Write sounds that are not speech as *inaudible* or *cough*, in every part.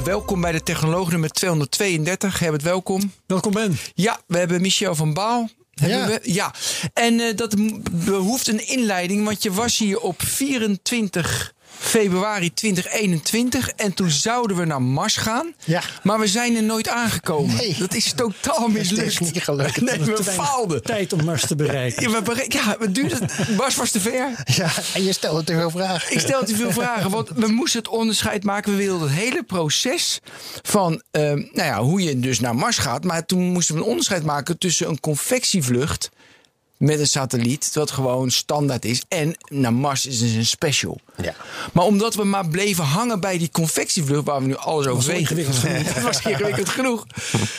Welkom bij de Technoloog nummer 232. Herbert, welkom. Welkom Ben. Ja, we hebben Michel van Baal. Ja. We, ja. En eh, dat behoeft een inleiding, want je was hier op 24 februari 2021 en toen zouden we naar Mars gaan. Ja. Maar we zijn er nooit aangekomen. Nee. Dat is totaal mislukt. is niet gelukt. Nee, Dat we te faalden. Tijd om Mars te bereiken. Ja, we bere- ja, het duurde. Mars was te ver. Ja, en je stelde te veel vragen. Ik stel te veel vragen, want we moesten het onderscheid maken. We wilden het hele proces van ehm, nou ja, hoe je dus naar Mars gaat. Maar toen moesten we een onderscheid maken tussen een convectievlucht met een satelliet, wat gewoon standaard is, en naar Mars is dus een special. Ja. Maar omdat we maar bleven hangen bij die convectievlucht, waar we nu alles over weten. *laughs* Dat was ingewikkeld genoeg.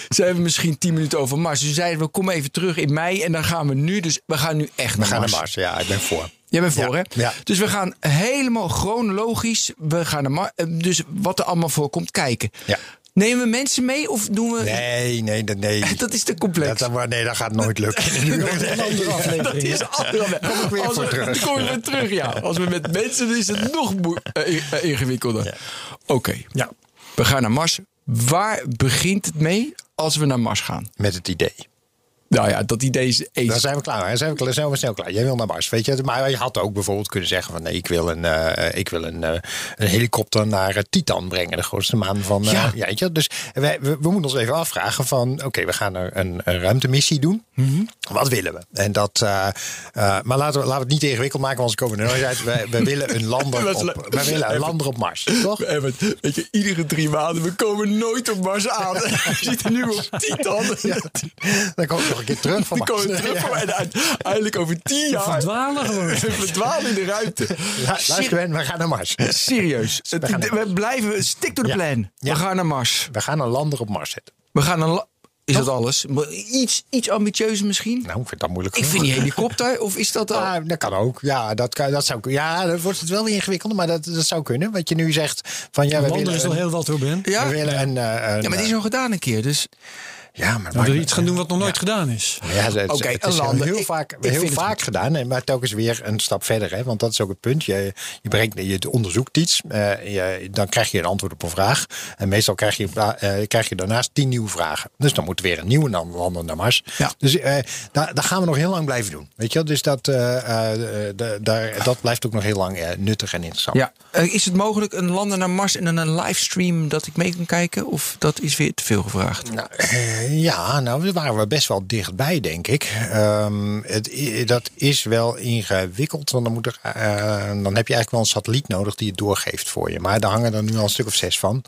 Ze we misschien 10 minuten over Mars. Dus zeiden we, kom even terug in mei en dan gaan we nu. Dus we gaan nu echt We naar gaan naar Mars. Mars. Ja, ik ben voor. Jij bent voor, Ja, hè? ja. Dus we gaan helemaal chronologisch. We gaan naar Mar- eh, dus wat er allemaal voor komt kijken. Ja. Nemen we mensen mee of doen we. Nee, nee, dat- nee. *laughs* Dat is te complex. Dat, dat- nee, dat gaat nooit lukken. *laughs* Een andere *laughs* aflevering. Dat is andere. Kom ik weer Als voor we- terug. Dan kom je weer terug, ja. Als we met mensen, dan is het nog eh, eh, ingewikkelder. Oké, Ja, we gaan naar Mars. Waar begint het mee als we naar Mars gaan? met het idee. Nou ja, dat idee is eens. Dan zijn we klaar. Dan zijn we, klaar- zijn we snel klaar. Jij wil naar Mars, weet je. Maar je had ook bijvoorbeeld kunnen zeggen van... nee, ik wil een, eh, ik wil een, eh, een helikopter naar eh, Titan brengen. De grootste maan van... Ja. ja. weet je. Dus wij- we, we moeten ons even afvragen van... oké, we gaan er een, een ruimtemissie doen. Wat willen we? En dat, maar laten we, laten we het niet te ingewikkeld maken... want ze komen er nooit uit. We, we willen een lander *laughs* op, we willen een lander op Mars, toch? *laughs* Even, weet je, iedere drie maanden, we komen nooit op Mars aan. *laughs* We zitten nu op Titan. Dan kom ik nog een keer terug van Dan komen we terug voor en uiteindelijk over tien jaar Verdwalen gewoon. *laughs* we verdwalen in de ruimte. Ja, luister, Ben, we gaan naar Mars. Serieus. Gaan naar- we blijven, stick to the Ja. plan. Ja. We gaan naar Mars. We gaan een lander op Mars zetten. We gaan een... Is dat alles? Maar Iets, iets ambitieuzer misschien? Nou, ik vind dat moeilijk Ik vind die helikopter, of is dat *laughs* al... Ja, dat kan ook. Ja, dat, kan, dat zou kunnen. Ja, dan wordt het wel weer ingewikkelder, maar dat, dat zou kunnen. Wat je nu zegt van ja, we willen, is al een, heel wat hoor, Ben. Ja? we willen een, eh, een, Ja, maar die is al gedaan een keer, dus... ja, maar iets gaan doen wat nog nooit gedaan is. Ja, het, Oké, het een is heel, lander. heel Ik- vaak, ik heel vaak gedaan, maar telkens weer een stap verder. Hè, want dat is ook het punt. Je, je, brengt, je onderzoekt iets, eh, je, dan krijg je een antwoord op een vraag. En meestal krijg je, eh, krijg je daarnaast tien nieuwe vragen. Dus dan moet weer een nieuwe landen naar Mars. Ja. Dus eh, daar, daar gaan we nog heel lang blijven doen. Weet je, wel? dus dat, eh, eh, de- daar, dat blijft ook nog heel lang nuttig en interessant. Ja. Is het mogelijk een lander naar Mars en dan een livestream dat ik mee kan kijken? Of dat is weer te veel gevraagd? Nou, ja, nou, daar waren we best wel dichtbij, denk ik. Ehm, het, dat is wel ingewikkeld, want dan, moet er, eh, dan heb je eigenlijk wel een satelliet nodig die het doorgeeft voor je. Maar daar hangen er nu al een stuk of zes van.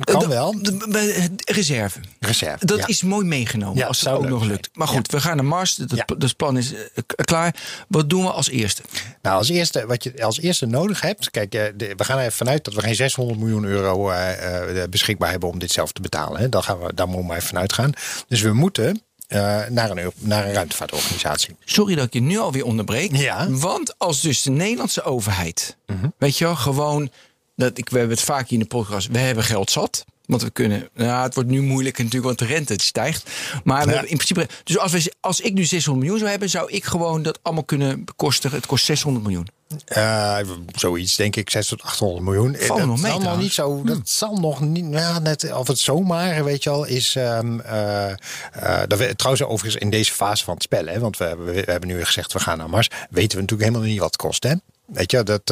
Kan De- wel. het reserve. Reserve. Dat ja. is mooi meegenomen Ja, als het ook nog lukt. Maar goed, we gaan naar Mars. Dat, plan is eh, klaar. Wat doen we als eerste? Nou, als eerste, wat je als eerste nodig hebt. Kijk, eh, de- we gaan er even vanuit dat we geen 600 miljoen euro eh, eh, beschikbaar hebben om dit zelf te betalen. Hè. Daar, gaan we, daar moeten we even vanuit gaan. Dus we moeten eh, naar, een, naar een ruimtevaartorganisatie. Sorry dat ik je nu alweer onderbreek. Ja. Mhm. Want als dus de Nederlandse overheid, weet je wel, gewoon, dat ik, we hebben het vaak hier in de podcast, we hebben geld zat. Want we kunnen, nou, het wordt nu moeilijk natuurlijk, want de rente stijgt. Maar we Ja. in principe, dus als, we, als ik nu 600 miljoen zou hebben, zou ik gewoon dat allemaal kunnen bekostigen. Het kost 600 miljoen. Eh, zoiets, denk ik, 600 tot 800 miljoen. Valt dat nog mee niet zo. Dat zal nog niet. Ja, net of het zomaar, weet je al, is. ehm eh, eh, dat we, trouwens, overigens in deze fase van het spel, hè, want we, hebben- we, hebben nu gezegd we gaan naar Mars. Weten we natuurlijk helemaal niet wat het kost, hè? Weet je, dat,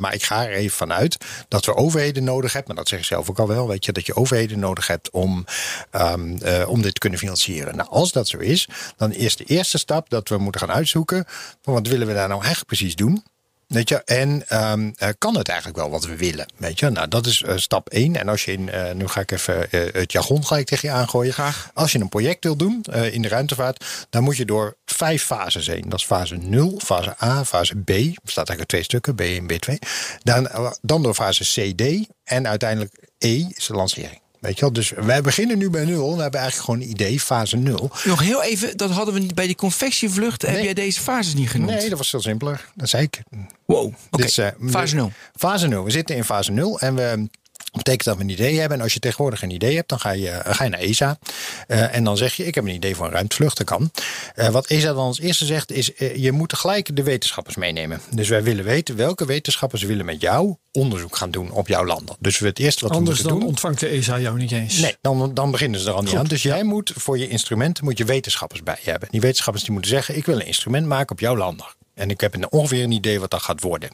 maar ik ga er even vanuit dat we overheden nodig hebben. Maar dat zeg ik zelf ook al wel. Weet je, dat je overheden nodig hebt om, ehm, eh, om dit te kunnen financieren. Nou, als dat zo is, dan is de eerste stap dat we moeten gaan uitzoeken. Van wat willen we daar nou eigenlijk precies doen? Weet je, en ehm, eh, kan het eigenlijk wel wat we willen? Weet je, nou dat is eh, stap 1. En als je in, eh, nu ga ik even het jargon ga ik tegen je aangooien. Graag. Als je een project wil doen in de ruimtevaart, dan moet je door vijf fases heen. Dat is fase 0, fase A, fase B. Er staat eigenlijk twee stukken, B en B2. Dan, dan door fase C, D en uiteindelijk E is de lancering. Weet je wel? Dus wij beginnen nu bij nul. We hebben eigenlijk gewoon een idee, fase nul. Nog heel even, dat hadden we niet bij die confectievlucht. Heb jij deze fases niet genoemd? Nee, dat was veel simpeler. Dat zei ik. Wow, oké. Eh, Fase 0. Fase 0. We zitten in fase 0 en we. Dat betekent dat we een idee hebben. En als je tegenwoordig een idee hebt, dan ga je, eh, ga je naar ESA. Eh, en dan zeg je: Ik heb een idee voor een ruimtevlucht. Dat kan. Eh, wat ESA dan als eerste zegt, is: Je moet gelijk de wetenschappers meenemen. Dus wij willen weten welke wetenschappers willen met jou onderzoek gaan doen op jouw landen. Dus het eerste wat Anders we dan moeten doen. ontvangt de ESA jou niet eens. Nee, dan, dan beginnen ze er al niet Goed, aan. Dus jij moet voor je instrumenten moet je wetenschappers bij je hebben. Die wetenschappers die moeten zeggen: ik wil een instrument maken op jouw landen. En ik heb een, ongeveer een idee wat dat gaat worden.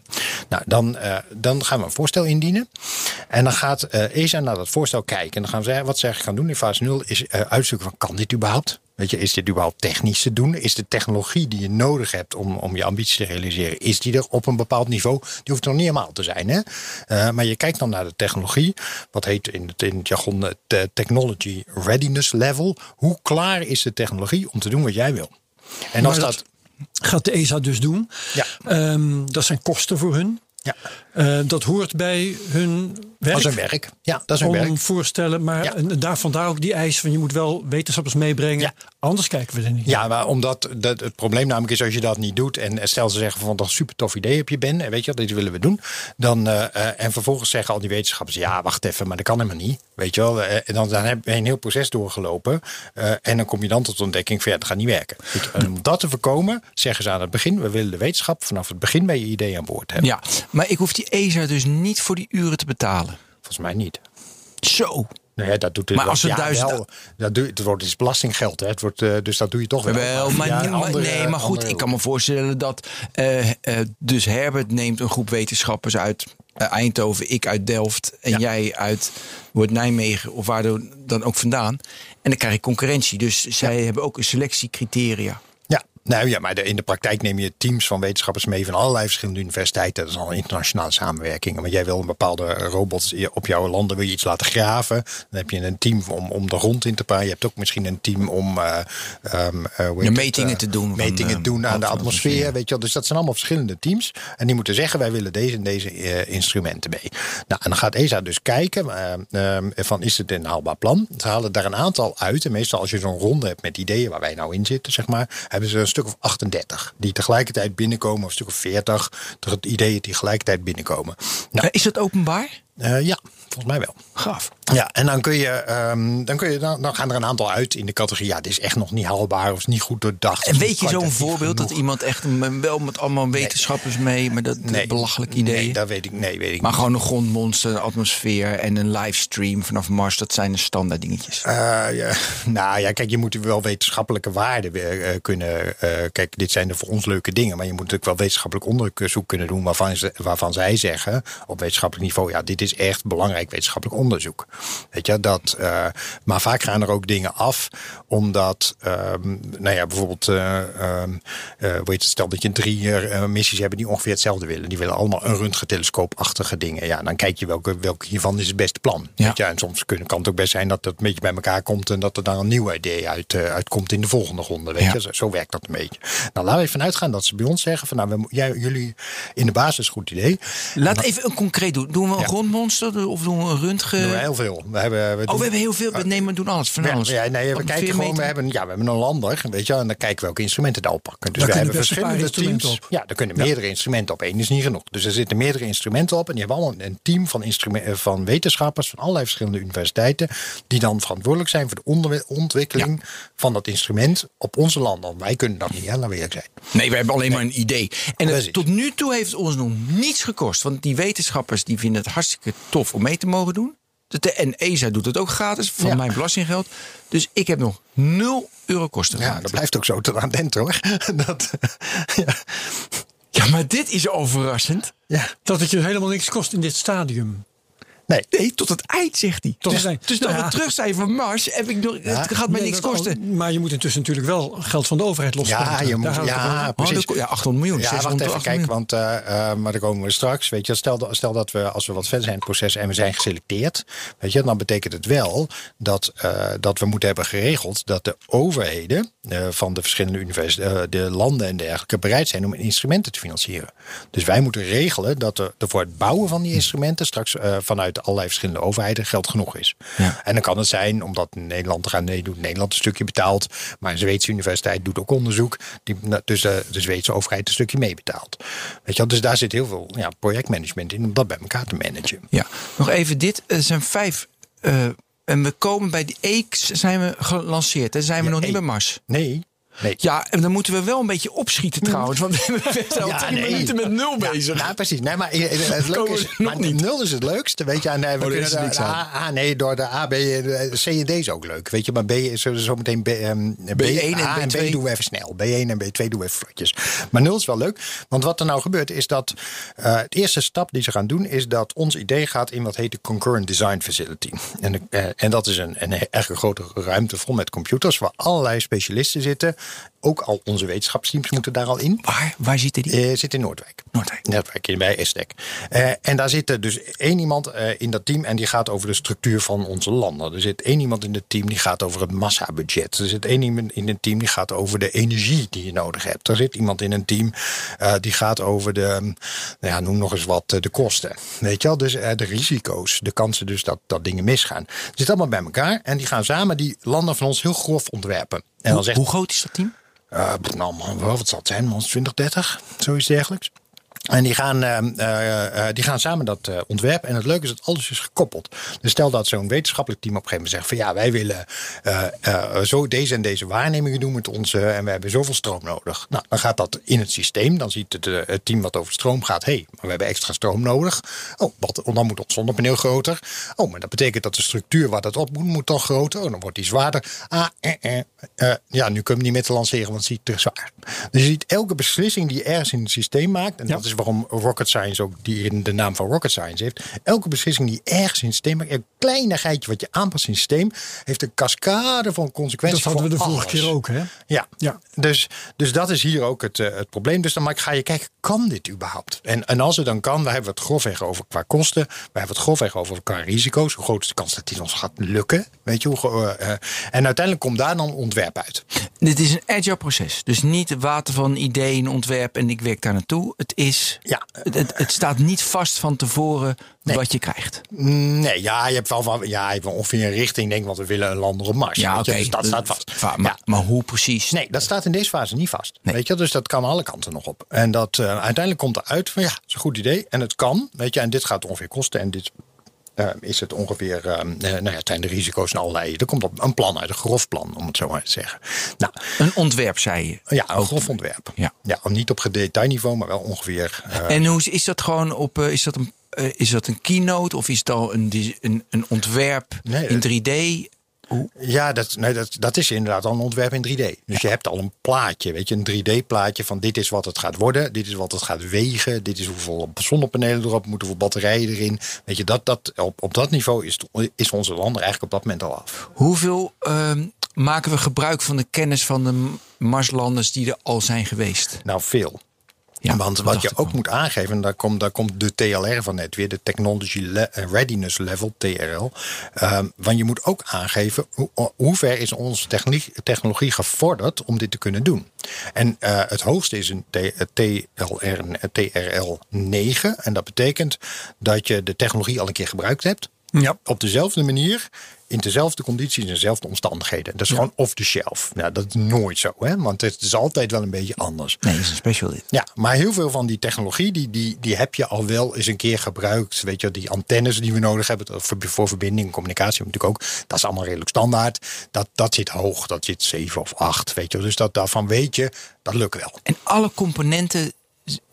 Nou, dan, eh, dan gaan we een voorstel indienen. En dan gaat eh, ESA naar dat voorstel kijken. En dan gaan we zeggen, wat ze eigenlijk gaan doen in fase 0 is eh, uitzoeken van kan dit überhaupt? Weet je, is dit überhaupt technisch te doen? Is de technologie die je nodig hebt om, om je ambitie te realiseren, is die er op een bepaald niveau? Die hoeft nog niet helemaal te zijn. Hè? Maar je kijkt dan naar de technologie. Wat heet in het, in het jargon eh, Technology Readiness Level. Hoe klaar is de technologie om te doen wat jij wil? En als dat- Gaat de ESA dus doen. Ja. Ehm, dat zijn kosten voor hun. ja, Eh, dat hoort bij hun werk. als een werk. Ja, dat is een om werk. voorstellen, maar Ja. en daar, vandaar ook die eis van je moet wel wetenschappers meebrengen. Ja. Anders kijken we er niet. Ja, maar omdat dat, het probleem namelijk is als je dat niet doet. En stel ze zeggen van dat super tof idee heb je Ben. En weet je wat, dit willen we doen. Dan, eh, eh, en vervolgens zeggen al die wetenschappers. Ja, wacht even, maar dat kan helemaal niet. Weet je wel. Eh, en dan, dan heb je een heel proces doorgelopen. eh, en dan kom je dan tot de ontdekking van ja, dat gaat niet werken. En om dat te voorkomen, zeggen ze aan het begin. We willen de wetenschap vanaf het begin bij je idee aan boord hebben. Ja, maar ik hoef die ESA dus niet voor die uren te betalen. Volgens mij niet. Zo. Nee, dat doet het Maar wel- als we ja, duizend- wel. dat doe, het wordt is belastinggeld, hè. Het wordt, eh, dus dat doe je toch wel. Wel, maar, andere- nee, maar goed, andere- ik kan me voorstellen dat. eh, eh, dus Herbert neemt een groep wetenschappers uit Eindhoven, ik uit Delft en Ja. jij uit wordt Nijmegen of waar dan ook vandaan. En dan krijg je concurrentie. Dus zij hebben ook een selectiecriteria. Nou ja, maar de- in de praktijk neem je teams van wetenschappers mee van allerlei verschillende universiteiten. Dat is al internationale samenwerking. Maar jij wil een bepaalde robot op jouw landen wil je iets laten graven. Dan heb je een team om, om de grond in te paren. Je hebt ook misschien een team om eh, ehm, eh, het, metingen eh, te doen Metingen doen aan de atmosfeer. atmosfeer. Weet je wel. Dus dat zijn allemaal verschillende teams. En die moeten zeggen, wij willen deze en deze instrumenten mee. Nou, en dan gaat ESA dus kijken eh, eh, van is het een haalbaar plan. Ze halen daar een aantal uit. En meestal als je zo'n ronde hebt met ideeën waar wij nou in zitten, zeg maar, hebben ze stuk of 38 die tegelijkertijd binnenkomen, of een stuk of 40 de ideeën die tegelijkertijd binnenkomen. Nou, Eh, is dat openbaar? Eh, ja, volgens mij wel. Gaaf. Ja, en dan kun je, ehm, dan, kun je dan, dan gaan er een aantal uit in de categorie. Ja, dit is echt nog niet haalbaar of is niet goed doordacht. En weet je zo'n voorbeeld dat iemand echt wel met allemaal wetenschappers mee, maar dat Nee, belachelijk idee. Nee, dat weet ik, nee, weet ik Maar niet. gewoon een grondmonster, een atmosfeer en een livestream vanaf Mars, dat zijn de standaard dingetjes. Eh, ja, *laughs* nou ja, kijk, je moet wel wetenschappelijke waarden eh, kunnen. kijk, dit zijn er voor ons leuke dingen. Maar je moet natuurlijk wel wetenschappelijk onderzoek kunnen doen. Waarvan, ze, waarvan zij zeggen op wetenschappelijk niveau. Ja, dit is echt belangrijk wetenschappelijk onderzoek. Weet je, dat. eh, maar vaak gaan er ook dingen af. Omdat, ehm, nou ja, bijvoorbeeld. eh, ehm, eh, het, stel dat je drie eh, missies hebben die ongeveer hetzelfde willen. Die willen allemaal een röntgentelescoopachtige dingen. Ja, dan kijk je welke, welke hiervan is het beste plan. Ja. Weet je, en soms kunnen, kan het ook best zijn dat het een beetje bij elkaar komt en dat er dan een nieuw idee uit, uitkomt in de volgende ronde. Weet Ja. je? Zo, zo werkt dat een beetje. Nou, laten we even uitgaan dat ze bij ons zeggen van nou, we, jij, jullie in de basis goed idee. Laat even een concreet doen. Doen we een Ja. Of doen we een röntgen? Doen we heel veel. We hebben, we Oh, we hebben heel veel. We nemen, we doen alles van ja, alles. ja, nee, we kijken gewoon, we hebben, ja, we hebben een lander, weet je, wel, en dan kijken we welke instrumenten daar oppakken. Dus Daar we hebben verschillende teams. op. Ja, er kunnen meerdere instrumenten op. Eén is niet genoeg. Dus er zitten meerdere instrumenten op en die hebben allemaal een team van, eh, van wetenschappers van allerlei verschillende universiteiten, die dan verantwoordelijk zijn voor de ontwikkeling van dat instrument op onze landen. Want Wij kunnen dat niet, hè, laten we eerlijk zijn. Nee, we hebben alleen maar een idee. En het- tot nu toe heeft het ons nog niets gekost. Want die wetenschappers die vinden het hartstikke tof om mee te mogen doen. De- En ESA doet het ook gratis van Ja. mijn belastinggeld. Dus ik heb nog 0 euro kosten Ja, gemaakt. dat blijft ook zo tot aan den hoor. *laughs* dat, ja, Ja, maar dit is al verrassend. ja. Dat het je helemaal niks kost in dit stadium. Nee, Nee, tot het eind, zegt hij. Tot dus, het eind. dus dat Nou we terug zijn van Mars, heb ik nog, het gaat mij Nee, niks al- kosten. Maar je moet intussen natuurlijk wel geld van de overheid loslaten. Ja, je moet, Daar ja. Oh, precies. ja, 800 miljoen. Ja, 600, wacht even, 800 kijk, miljoen. want eh, maar daar komen we straks. Weet je, stel, dat- stel dat we, als we wat verder zijn in het proces en we zijn geselecteerd, weet je, dan betekent het wel dat, eh, dat we moeten hebben geregeld dat de overheden van de verschillende universiteiten, de landen en dergelijke, bereid zijn om instrumenten te financieren. Dus wij moeten regelen dat er, er voor het bouwen van die instrumenten straks vanuit met allerlei verschillende overheden geld genoeg is. Ja. En dan kan het zijn, omdat Nederland er aan meedoet, Nederland een stukje betaalt. Maar een Zweedse universiteit doet ook onderzoek. Die, nou, dus de, de Zweedse overheid een stukje meebetaalt. Weet je wel, dus daar zit heel veel ja, projectmanagement in om dat bij elkaar te managen. Ja, nog even dit. Er zijn vijf. eh, en we komen bij die X zijn we gelanceerd. Daar zijn we Ja, nog niet E. bij Mars. Nee. Nee. Ja, en dan moeten we wel een beetje opschieten trouwens. Want we zijn al *laughs* Ja, drie nee. minuten met nul bezig. Nou, precies. Nee, maar het leuke is, maar niet. nul is het leukste. Weet je, en, eh, we er kunnen de. A, A- nee, door de A, B, C en D is ook leuk. Weet je, maar B is zo- zometeen B, ehm, B, B1 en A en B2. B doen we even snel. B1 en B2 doen we even vlotjes. Maar nul is wel leuk. Want wat er nou gebeurt is dat eh het eerste stap die ze gaan doen is dat ons idee gaat in wat heet de Concurrent Design Facility. En, de- eh, en dat is een, een echt een grote ruimte vol met computers waar allerlei specialisten zitten. Ook al onze wetenschapsteams moeten daar al in. Waar, waar zitten die? Eh, zit in Noordwijk. Noordwijk. Noordwijk, bij Estec. Eh, en daar zit dus één iemand eh, in dat team en die gaat over de structuur van onze landen. Er zit één iemand in het team die gaat over het massabudget. Er zit één iemand in het team die gaat over de energie die je nodig hebt. Er zit iemand in een team die gaat over de, nou ja, noem nog eens wat, de kosten. Weet je wel, dus de risico's, de kansen dus dat, dat dingen misgaan. Het zit allemaal bij elkaar en die gaan samen die landen van ons heel grof ontwerpen. En dan Hoe, zegt hoe groot is dat team? eh, nou, man, wat zal het zijn? Man, 20, 30, zoiets dergelijks. En die gaan, eh, eh, eh, die gaan samen dat eh, ontwerpen. En het leuke is dat alles is gekoppeld. Dus stel dat zo'n wetenschappelijk team op een gegeven moment zegt: van ja, wij willen zo deze en deze waarnemingen doen met onze. En we hebben zoveel stroom nodig. Nou, dan gaat dat in het systeem. Dan ziet het, het team wat over stroom gaat: hé, hey, maar we hebben extra stroom nodig. Oh, wat, dan moet ons zonnepaneel groter. Oh, maar dat betekent dat de structuur waar dat op moet, moet dan groter. Oh, dan wordt die zwaarder. Ah, eh, ja, nu kunnen we niet met te lanceren, want het is te zwaar. Dus je ziet elke beslissing die je ergens in het systeem maakt. En Ja. dat is waarom Rocket Science ook die in de naam van Rocket Science heeft. Elke beslissing die ergens in het systeem maakt, een kleinigheidje wat je aanpast in het systeem, heeft een cascade van consequenties. Dat hadden we de vorige alles. keer ook, hè? Ja, Ja. Dus, dus dat is hier ook het, eh, het probleem. Dus dan maar ga je kijken, kan dit überhaupt? En, en als het dan kan, we hebben het grofweg over qua kosten. We hebben het grofweg over qua risico's. Hoe groot is de kans dat dit ons gaat lukken? Weet je, hoe, eh, eh, en uiteindelijk komt daar dan een ontwerp uit. Dit is een agile proces. Dus niet het water van ideeën, ontwerp en ik werk daar naartoe. Het is. Ja. Het, het, staat niet vast van tevoren Nee. wat je krijgt. Nee, ja, je hebt wel, van, ja, je hebt wel ongeveer een richting, denk ik, want we willen een lander op Mars. Ja, oké. Dus dat staat vast. Va- Maar, Ja. maar hoe precies? Nee, dat staat in deze fase niet vast. Nee. Weet je, dus dat kan alle kanten nog op. En dat eh, uiteindelijk komt eruit van ja, dat is een goed idee. En het kan, weet je, en dit gaat ongeveer kosten. En dit is het ongeveer, eh, eh, nou ja, het zijn de risico's en allerlei. Er komt op een plan uit, een grof plan, om het zo maar te zeggen. Nou, Een ontwerp, zei je. ja, een grof ontwerp. Ja. ja, niet op gedetailniveau, maar wel ongeveer. eh, En hoe is, is dat gewoon op. eh, is dat een. is dat een keynote of is het al een, een, een ontwerp Nee, in 3D? Hoe? Ja, dat, nee, dat, dat is inderdaad al een ontwerp in 3D. Dus je hebt al een plaatje, weet je, een 3D-plaatje van dit is wat het gaat worden, dit is wat het gaat wegen, dit is hoeveel zonnepanelen erop moeten, hoeveel batterijen erin. Weet je, dat, dat, op, op dat niveau is, is onze lander eigenlijk op dat moment al af. Hoeveel ehm, maken we gebruik van de kennis van de Marslanders die er al zijn geweest? Nou, veel. Ja, Want wat je ook wel. moet aangeven, en daar komt, daar komt de TLR van net weer, de Technology eh, Readiness Level, TRL. Ehm, want je moet ook aangeven hoe, hoe ver is onze techniek, technologie gevorderd om dit te kunnen doen. En eh, het hoogste is een TLR, eh, TRL 9. En dat betekent dat je de technologie al een keer gebruikt hebt. Ja. Op dezelfde manier, in dezelfde condities en dezelfde omstandigheden. Dat is gewoon off the shelf. Nou, dat is nooit zo, hè? want het is altijd wel een beetje anders. Nee, dat is een special dit. Ja, maar heel veel van die technologie, die, die, die heb je al wel eens een keer gebruikt. Weet je, die antennes die we nodig hebben voor, voor verbinding en communicatie natuurlijk ook. Dat is allemaal redelijk standaard. Dat, dat zit hoog, dat zit 7 of 8. Weet je, dus dat, daarvan weet je, dat lukt wel. En alle componenten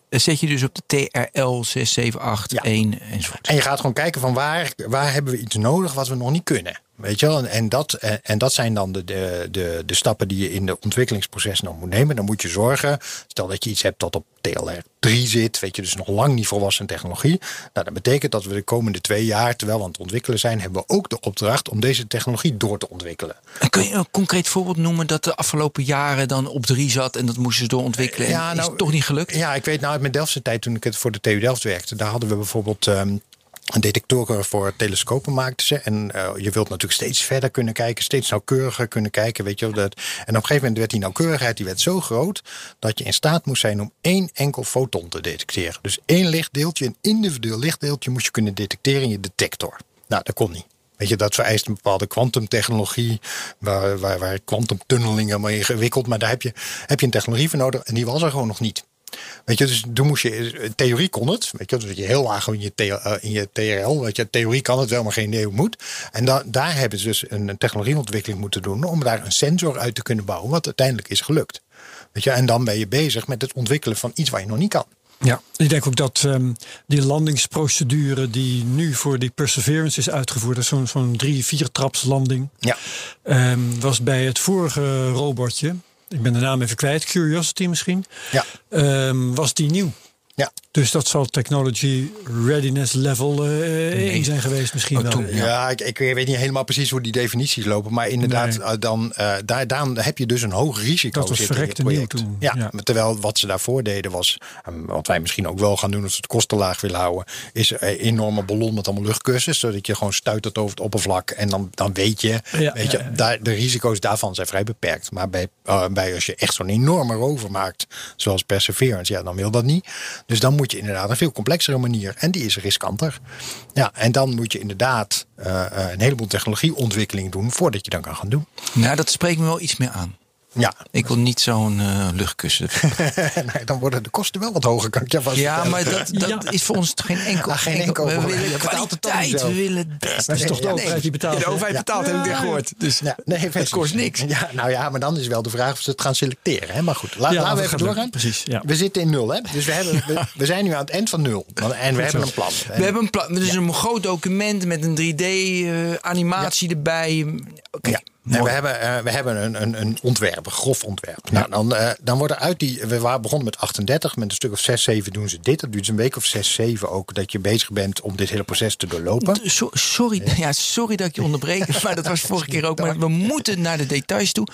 zet je dus op de TRL 6781 enzovoort. En je gaat gewoon kijken van waar, waar hebben we iets nodig wat we nog niet kunnen. Weet je wel? En- En dat, en, dat zijn dan de, de, de, de stappen die je in de ontwikkelingsproces nog moet nemen. Dan moet je zorgen, stel dat je iets hebt dat op TLR 3 zit, weet je, dus nog lang niet volwassen technologie. Nou, dat betekent dat we de komende twee jaar, terwijl we aan het ontwikkelen zijn, hebben we ook de opdracht om deze technologie door te ontwikkelen. En kun je een concreet voorbeeld noemen dat de afgelopen jaren dan op drie zat en dat moesten ze doorontwikkelen? en is het toch niet gelukt? Ja, ik weet nou uit mijn Delftse tijd toen ik het voor de TU Delft werkte, daar hadden we bijvoorbeeld. ehm, detectoren voor telescopen maakten ze. En uh, je wilt natuurlijk steeds verder kunnen kijken, steeds nauwkeuriger kunnen kijken. Weet je, dat. En op een gegeven moment werd die nauwkeurigheid die werd zo groot dat je in staat moest zijn om één enkel foton te detecteren. Dus één lichtdeeltje, een individueel lichtdeeltje, moest je kunnen detecteren in je detector. Nou, dat kon niet. Weet je, dat vereist een bepaalde kwantumtechnologie, waar, waar, waar kwantumtunneling helemaal ingewikkeld. Maar daar heb je, heb je een technologie voor nodig en die was er gewoon nog niet. Weet je, dus toen moest je, theorie kon het, weet je, dus je heel laag in je, uh, in je TRL, weet je, theorie kan het wel, maar geen idee hoe moet. En da daar hebben ze dus een technologieontwikkeling moeten doen om daar een sensor uit te kunnen bouwen, wat uiteindelijk is gelukt. Weet je, en dan ben je bezig met het ontwikkelen van iets waar je nog niet kan. Ja, ik denk ook dat um, die landingsprocedure die nu voor die Perseverance is uitgevoerd, zo'n zo'n drie, vier traps landing, ja. Um, was bij het vorige robotje, ik ben de naam even kwijt, Curiosity misschien, ja. Um, was die nieuw. Ja. Dus dat zal technology readiness level uh, nee. 1 zijn geweest misschien oh, wel. Toen, ja, ja ik, ik, weet niet helemaal precies hoe die definities lopen. Maar inderdaad, nee. uh, dan, uh, daar, dan heb je dus een hoog risico. Dat was verrekte nieuw toen. Ja, ja, terwijl wat ze daarvoor deden was... wat wij misschien ook wel gaan doen als we het kosten laag willen houden... is een enorme ballon met allemaal luchtkussens. Zodat je gewoon stuitert over het oppervlak. En dan, dan weet je, ja, weet je daar, de risico's daarvan zijn vrij beperkt. Maar bij, bij als je echt zo'n enorme rover maakt... zoals Perseverance, ja, dan wil dat niet. Dus dan moet je inderdaad een veel complexere manier. En die is riskanter. Ja, en dan moet je inderdaad uh, een heleboel technologieontwikkeling doen voordat je dan kan gaan doen. Nou, dat spreekt me wel iets meer aan. Ja. Ik wil niet zo'n uh, luchtkussen. *laughs* nee, dan worden de kosten wel wat hoger, kan ik je vast Ja, maar dat, dat ja. is voor ons geen enkel... *laughs* Ah, geen enkel, enkel we willen kwaliteit, we willen het beste. Dat is toch de overheid die betaalt? De overheid betaalt, heb ik weer gehoord. Dus ja, nee, het kost niks. Ja, nou ja, maar dan is wel de vraag of ze het gaan selecteren. Hè? Maar goed, la, ja, laten we even doorgaan. Precies, ja. We zitten in nul, hè? Dus we, *laughs* hebben, we, we zijn nu aan het eind van nul. En we hebben een plan. We hebben een plan. Dus een groot document met een 3D-animatie erbij. Oké. En we hebben, uh, we hebben een, een, een ontwerp, een grof ontwerp. Ja. Nou, dan, uh, dan worden uit die. We waren begonnen met 38, met een stuk of 6, 7 doen ze dit. Dat duurt een week of 6, 7 ook dat je bezig bent om dit hele proces te doorlopen. So, sorry, ja, sorry dat ik je onderbreek, *laughs* maar dat was vorige keer ook. Maar we moeten naar de details toe.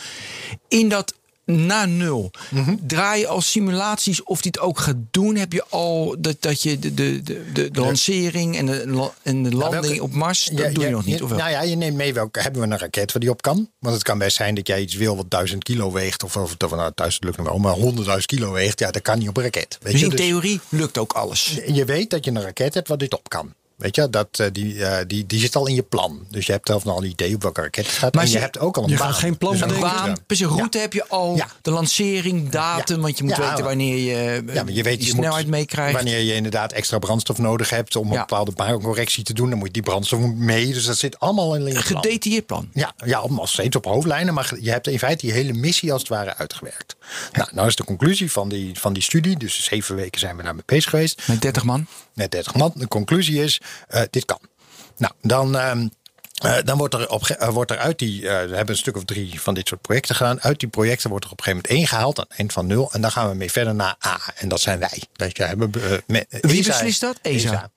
In dat na nul. Mm -hmm. Draai je al simulaties of die het ook gaat doen? Heb je al dat, dat je de, de, de, de, lancering en de, en de landing nou, welke, op Mars, dat ja, doe je ja, nog niet? Of nou ja, je neemt mee welke hebben we een raket waar die op kan. Want het kan best zijn dat jij iets wil wat duizend kilo weegt. Of, of nou, duizend lukt nog wel, maar honderdduizend kilo weegt. Ja, dat kan niet op een raket. Weet dus je? in dus, theorie lukt ook alles? Je weet dat je een raket hebt wat dit op kan. Weet je, dat, uh, die, uh, die, die zit al in je plan. Dus je hebt zelf al een idee op welke raket het gaat. Maar en je, je hebt ook al een je baan. Gaat geen plan dus een baan. Dus een route ja. heb je al. Ja. De lancering, datum. Want je moet Ja. weten wanneer je, Ja, maar je weet die je snelheid moet, meekrijgt. Wanneer je inderdaad extra brandstof nodig hebt om een Ja. bepaalde baancorrectie te doen, dan moet die brandstof mee. Dus dat zit allemaal in je plan. Gedetailleerd plan. Ja, ja, nog steeds op hoofdlijnen, maar je hebt in feite die hele missie als het ware uitgewerkt. Nou, nou is de conclusie van die, van die studie, dus zeven weken zijn we daarmee bezig geweest, Met 30 man. net 30 man. De conclusie is, eh, dit kan. Nou, dan, ehm, eh, dan wordt er, op, eh, wordt er uit die, eh, we hebben een stuk of drie van dit soort projecten gedaan. Uit die projecten wordt er op een gegeven moment één gehaald aan het eind van nul. En dan gaan we mee verder naar A. En dat zijn wij. Dat je, hebben, eh, met, Wie ESA beslist dat? ESA.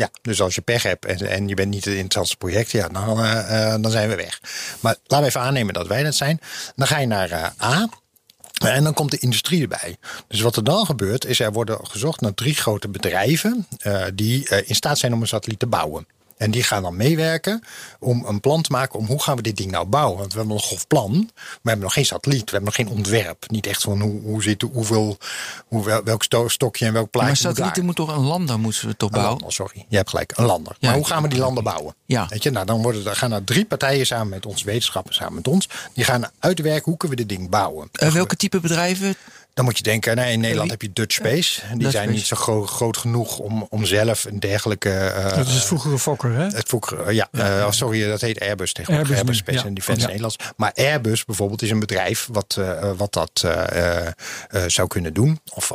Ja, dus als je pech hebt en, en je bent niet het interessantste project, ja, dan, eh, eh, dan zijn we weg. Maar laten we even aannemen dat wij dat zijn. Dan ga je naar eh, A. En dan komt de industrie erbij. Dus wat er dan gebeurt, is er worden gezocht naar drie grote bedrijven eh, die eh, in staat zijn om een satelliet te bouwen. En die gaan dan meewerken om een plan te maken om hoe gaan we dit ding nou bouwen. Want we hebben nog een plan, maar we hebben nog geen satelliet, we hebben nog geen ontwerp. Niet echt van hoe, hoe zit, hoeveel, hoe, wel- welk sto- stokje en welk plaatje Maar moet satellieten moet toch een lander moeten we toch bouwen? lander, sorry. Je hebt gelijk, een lander. Ja, maar hoe gaan we die landen bouwen? Ja. Weet je, nou, dan worden er, gaan er drie partijen samen met ons wetenschappers, samen met ons. Die gaan uitwerken hoe kunnen we dit ding bouwen. Eh, welke type bedrijven? Dan moet je denken, nou, in Nederland heb je Dutch Space. Die Dutch zijn Space. niet zo gro- groot genoeg om, om zelf een dergelijke... eh, Dat is het vroegere Fokker, hè? het vroeger, eh, ja, eh, oh, sorry, dat heet Airbus tegenwoordig. Airbus Space ja. and Defense Ja. Nederlands. Maar Airbus bijvoorbeeld is een bedrijf wat, eh, wat dat eh, eh, eh, zou kunnen doen. Of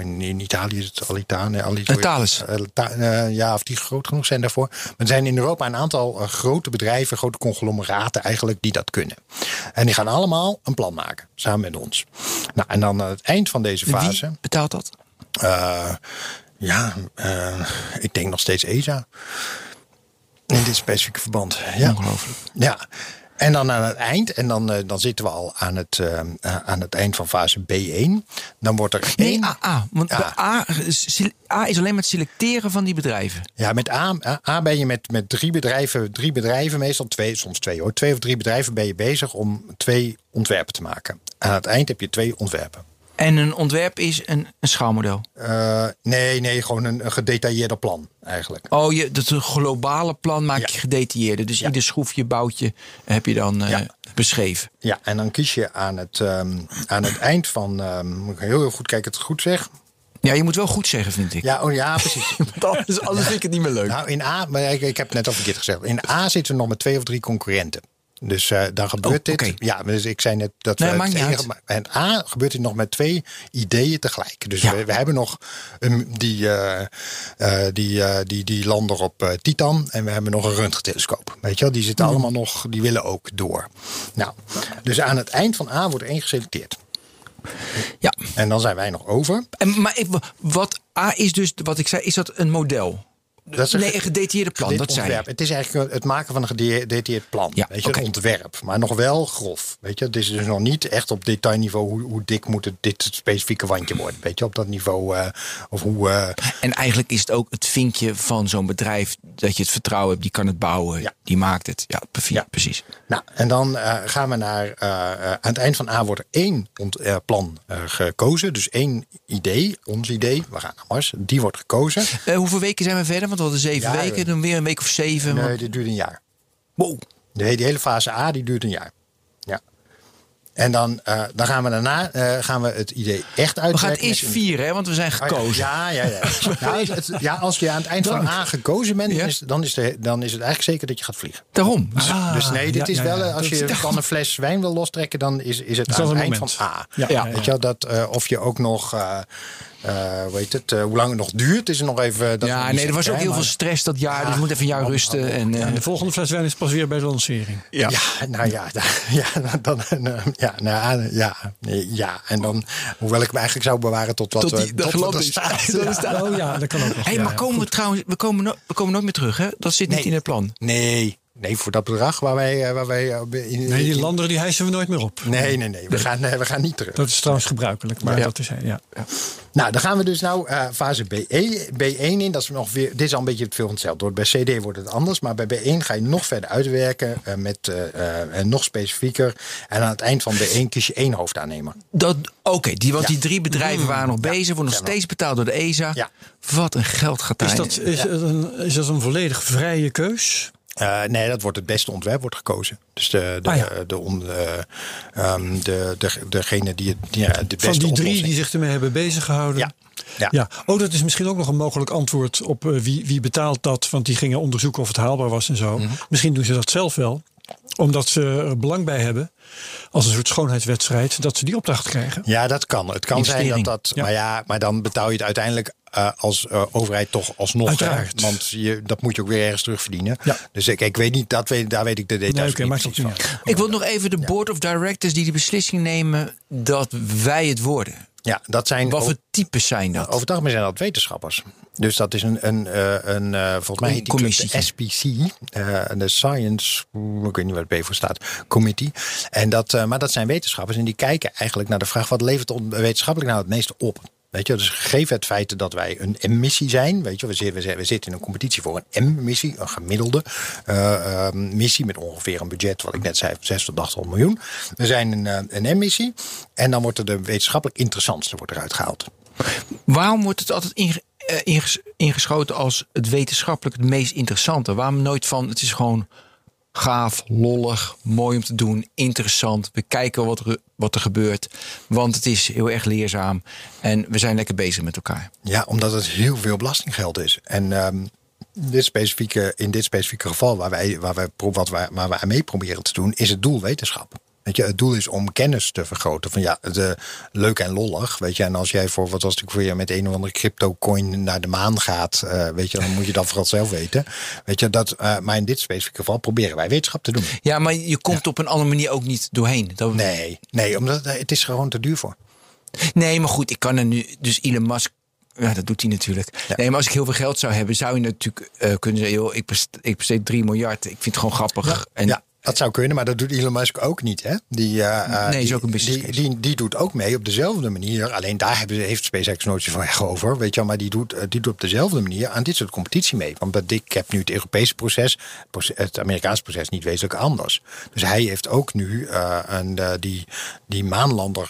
in, in Italië is het Alitane. Eh, ja, of die groot genoeg zijn daarvoor. Maar er zijn in Europa een aantal grote bedrijven, grote conglomeraten eigenlijk, die dat kunnen. En die gaan allemaal een plan maken, samen met ons. Nou, en dan aan het eind van deze fase... Wie betaalt dat? Eh, ja, eh, ik denk nog steeds ESA. In dit specifieke verband. Ja. Ongelooflijk. Ja. En dan aan het eind, en dan, eh, dan zitten we al aan het, eh, eh, aan het eind van fase B1. Dan wordt er Nee, één. AA. Want A, A is alleen maar het selecteren van die bedrijven. Ja, met A, A- A ben je met, met drie bedrijven, drie bedrijven, meestal twee, soms twee hoor. Twee of drie bedrijven ben je bezig om twee ontwerpen te maken. Aan het eind heb je twee ontwerpen. En een ontwerp is een, een schaalmodel. Eh, nee, nee, gewoon een, een gedetailleerde plan eigenlijk. Oh, je, dat een globale plan maak Ja. je gedetailleerde. Dus Ja. ieder schroefje, boutje heb je dan eh, Ja. beschreven. Ja, en dan kies je aan het, ehm, aan het eind van, ehm, moet ik heel, heel goed kijken, het goed zeg. Ja, je moet wel goed zeggen, vind ik. Ja, oh, ja precies. *laughs* Want anders, anders vind ik het niet meer leuk. Nou, in A, maar ik, ik heb het net al verkeerd gezegd. In A zitten we nog met twee of drie concurrenten. Dus eh dan gebeurt Oh, dit. Ja, dus ik zei net dat Nee, we het enige- in A gebeurt dit nog met twee ideeën tegelijk. Dus Ja. we, we hebben nog een, die, eh, die, die, die lander op Titan en we hebben nog een röntgentelescoop. Weet je wel, die zitten Mhm. allemaal nog, die willen ook door. Nou, dus aan het eind van A wordt één geselecteerd. Ja. En dan zijn wij nog over. En, maar even, wat A is dus, wat ik zei, is dat een model? Dat is een nee, een gedetailleerde plan, dat ontwerp. Het is eigenlijk het maken van een gedetailleerd plan. Ja, weet je, een ontwerp, maar nog wel grof. Weet je, het is dus nog niet echt op detailniveau hoe, hoe dik moet het, dit specifieke wandje worden. Weet je, op dat niveau eh, of hoe. eh, En eigenlijk is het ook het vinkje van zo'n bedrijf dat je het vertrouwen hebt, die kan het bouwen, Ja. die maakt het. Ja, precies. Ja. precies. nou, en dan eh, gaan we naar. aan het eind van A wordt er één plan gekozen. Dus één idee, ons idee. We gaan naar Mars. Die wordt gekozen. Hoeveel weken zijn we verder? Want we hadden zeven Ja, weken, we- dan weer een week of zeven. Nee, want- dit duurt een jaar. Wow. De, hele- die hele fase A die duurt een jaar. Ja. En dan, eh, dan gaan we daarna eh, gaan we het idee echt We uitwerken. gaan het eerst vieren, hè, want we zijn gekozen. Ja, ja, ja. *laughs* Nou, het- het- ja, als je aan het eind van A gekozen bent, Ja. is, dan, is de, dan is het eigenlijk zeker dat je gaat vliegen. Daarom. Ah, dus nee, dit ja, is ja, wel, ja. eh, als Dat je van een fles wijn wil lostrekken, dan is, is het Dat aan het eind moment. van A. Ja, ja, Weet je wel, dat, eh, of je ook nog, eh eh, hoe heet het, eh, hoe lang het nog duurt, is er nog even. Dat is nog ja, nee, er was ook heel maar- veel stress dat jaar. Dus we moeten even een jaar rusten. En, eh, En de volgende fles wijn is pas weer bij de lancering. Ja, nou ja, da- ja, dan, eh, ja, nou, ja, *laughs* ja, nee, ja. En dan, hoewel ik hem eigenlijk zou bewaren tot wat Tot die- wat is. staat. *laughs* Dat Ja. Oh ja, dat kan ook nog. hey, Ja, maar ja, komen we trouwens, we komen, no- we komen nooit meer terug, hè? Dat zit niet Nee. in het plan. Nee, nee, voor dat bedrag waar wij... eh, Waar wij eh, in, Nee, die landeren die hijsen we nooit meer op. Nee, nee, nee. We gaan, eh, we gaan niet terug. Dat is trouwens gebruikelijk, maar Ja. dat is ja. Nou, dan gaan we dus nou eh, fase BE, B1 in. Dat is nog weer, dit is al een beetje het veel hetzelfde. Door Bij CD wordt het anders. Maar bij B1 ga je nog verder uitwerken. eh, met en nog specifieker. En aan het eind van B1 kies je één hoofdaannemer. Dat, Oké, die, want Ja. die drie bedrijven waren nog bezig, worden nog Ja, steeds betaald door de ESA. Ja. Wat een geld gaat daar Is dat, is, is dat een volledig vrije keus? Eh, nee, dat wordt het beste ontwerp wordt gekozen. Dus de, de, Ah, ja. de, on- eh, ehm, de, de, degene die het ja, de beste Van die drie oplossing- die zich ermee hebben bezig gehouden? Ja. Ja. Ja, oh, dat is misschien ook nog een mogelijk antwoord op eh, wie, wie betaalt dat. Want die gingen onderzoeken of het haalbaar was en zo. Mhm. Misschien doen ze dat zelf wel. Omdat ze er belang bij hebben, als een soort schoonheidswedstrijd, dat ze die opdracht krijgen. Ja, dat kan. Het kan zijn dat dat. Ja. Maar ja, maar dan betaal je het uiteindelijk eh, als eh, overheid toch alsnog. Uiteraard. hè? Want je, dat moet je ook weer ergens terugverdienen. Ja. Dus ik, ik weet niet, dat weet, daar weet ik de details Nee, oké, niet van. uit. Ik wil nog even de board of directors die de beslissing nemen dat wij het worden. Ja, dat zijn. Wat voor types zijn dat? over het algemeen zijn dat wetenschappers. Dus dat is een, een, eh, een eh, volgens mij heet die de. SPC, eh, de Science, ik weet niet waar het B voor staat, Committee. En dat, maar dat zijn wetenschappers en die kijken eigenlijk naar de vraag wat levert wetenschappelijk nou het meeste op. Weet je, dus gegeven het feit dat wij een M-missie zijn, weet je, we zitten, we zitten- in een competitie voor een M-missie, een gemiddelde eh, missie met ongeveer een budget, wat ik net zei, 6 tot 800 miljoen. We zijn een, eh, een M-missie en dan wordt er de wetenschappelijk interessantste wordt eruit gehaald. Waarom wordt het altijd inge- inges- ingeschoten als het wetenschappelijk het meest interessante? Waarom nooit van het is gewoon gaaf, lollig, mooi om te doen, interessant. We kijken wat er, wat er gebeurt, want het is heel erg leerzaam en we zijn lekker bezig met elkaar. Ja, omdat het heel veel belastinggeld is. En ehm, dit specifieke, in dit specifieke geval, waar wij, waar wij, wat wij, waar wij mee proberen te doen, is het doel wetenschap. Weet je, het doel is om kennis te vergroten. Van ja, de, leuk en lollig. Weet je, en als jij voor wat was het voor je met een of andere crypto coin naar de maan gaat, eh, weet je, dan moet je dat vooral zelf weten. Weet je, dat, eh, maar in dit specifieke geval proberen wij wetenschap te doen. Ja, maar je komt op een andere manier ook niet doorheen. Dat, Nee, nee, omdat het- het is gewoon te duur voor. Nee, maar goed, ik kan er nu. Dus Elon Musk. Ja, dat doet hij natuurlijk. Ja. Nee, maar als ik heel veel geld zou hebben, zou je natuurlijk eh, kunnen zeggen: joh, ik besteed, ik besteed 3 miljard. Ik vind het gewoon grappig. En, Ja. Dat zou kunnen, maar dat doet Elon Musk ook niet. Hè? Die, uh, nee, die, is ook een business die, die, die, doet ook mee op dezelfde manier. Alleen daar hebben, heeft SpaceX nooit zo van weg over. Weet je wel, maar die doet, die doet op dezelfde manier aan dit soort competitie mee. Want ik heb nu het Europese proces, het Amerikaanse proces niet wezenlijk anders. Dus hij heeft ook nu uh, een, die, die maanlander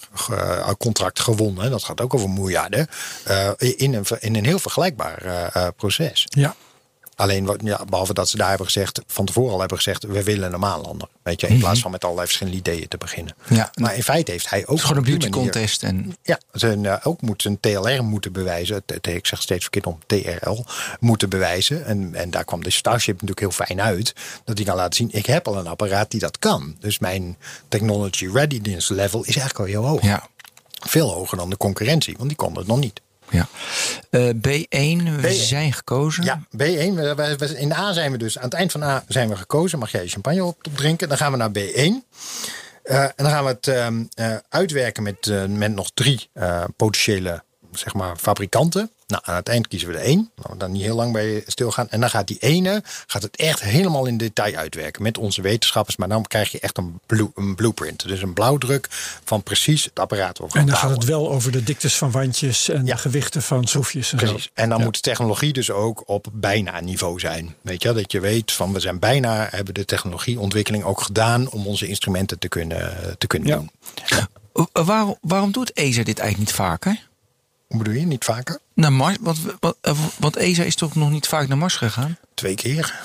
contract gewonnen. Dat gaat ook over miljarden. in, een, in een heel vergelijkbaar proces. Ja. Alleen, wat, ja, behalve dat ze daar hebben gezegd, van tevoren al hebben gezegd, we willen een maanlander. Weet je, in plaats van met allerlei verschillende ideeën te beginnen. Ja. Maar in feite heeft hij ook. Gewoon een beauty contest. En... Ja, zijn, uh, ook moet zijn TLR moeten bewijzen. Ik zeg steeds verkeerd om TRL moeten bewijzen. En, en daar kwam de Starship natuurlijk heel fijn uit. Dat hij kan laten zien, ik heb al een apparaat die dat kan. Dus mijn technology readiness level is eigenlijk al heel hoog. Ja. Veel hoger dan de concurrentie, want die kon het nog niet. Ja. Uh, B1, we B1. zijn gekozen. Ja, B1. We, we, we, in A zijn we dus, aan het eind van A zijn we gekozen. Mag jij je champagne op, op drinken? Dan gaan we naar B1. Uh, en dan gaan we het uh, uitwerken met, met nog drie potentiële zeg maar, fabrikanten. Nou, aan het eind kiezen we er één. Nou, dan niet heel lang bij stilgaan. En dan gaat die ene gaat het echt helemaal in detail uitwerken met onze wetenschappers. Maar dan krijg je echt een, blue, een blueprint. Dus een blauwdruk van precies het apparaat. En dan gaat het wel over de diktes van wandjes en Ja. de gewichten van schroefjes. En Precies. Zo. En dan Ja. moet de technologie dus ook op bijna niveau zijn. Weet je, dat je weet van we zijn bijna, hebben de technologieontwikkeling ook gedaan om onze instrumenten te kunnen, te kunnen Ja. doen. Waarom, waarom doet ESA dit eigenlijk niet vaker? Hoe bedoel je? Niet vaker? Naar Mars? Want, want, want ESA is toch nog niet vaak naar Mars gegaan? Twee keer.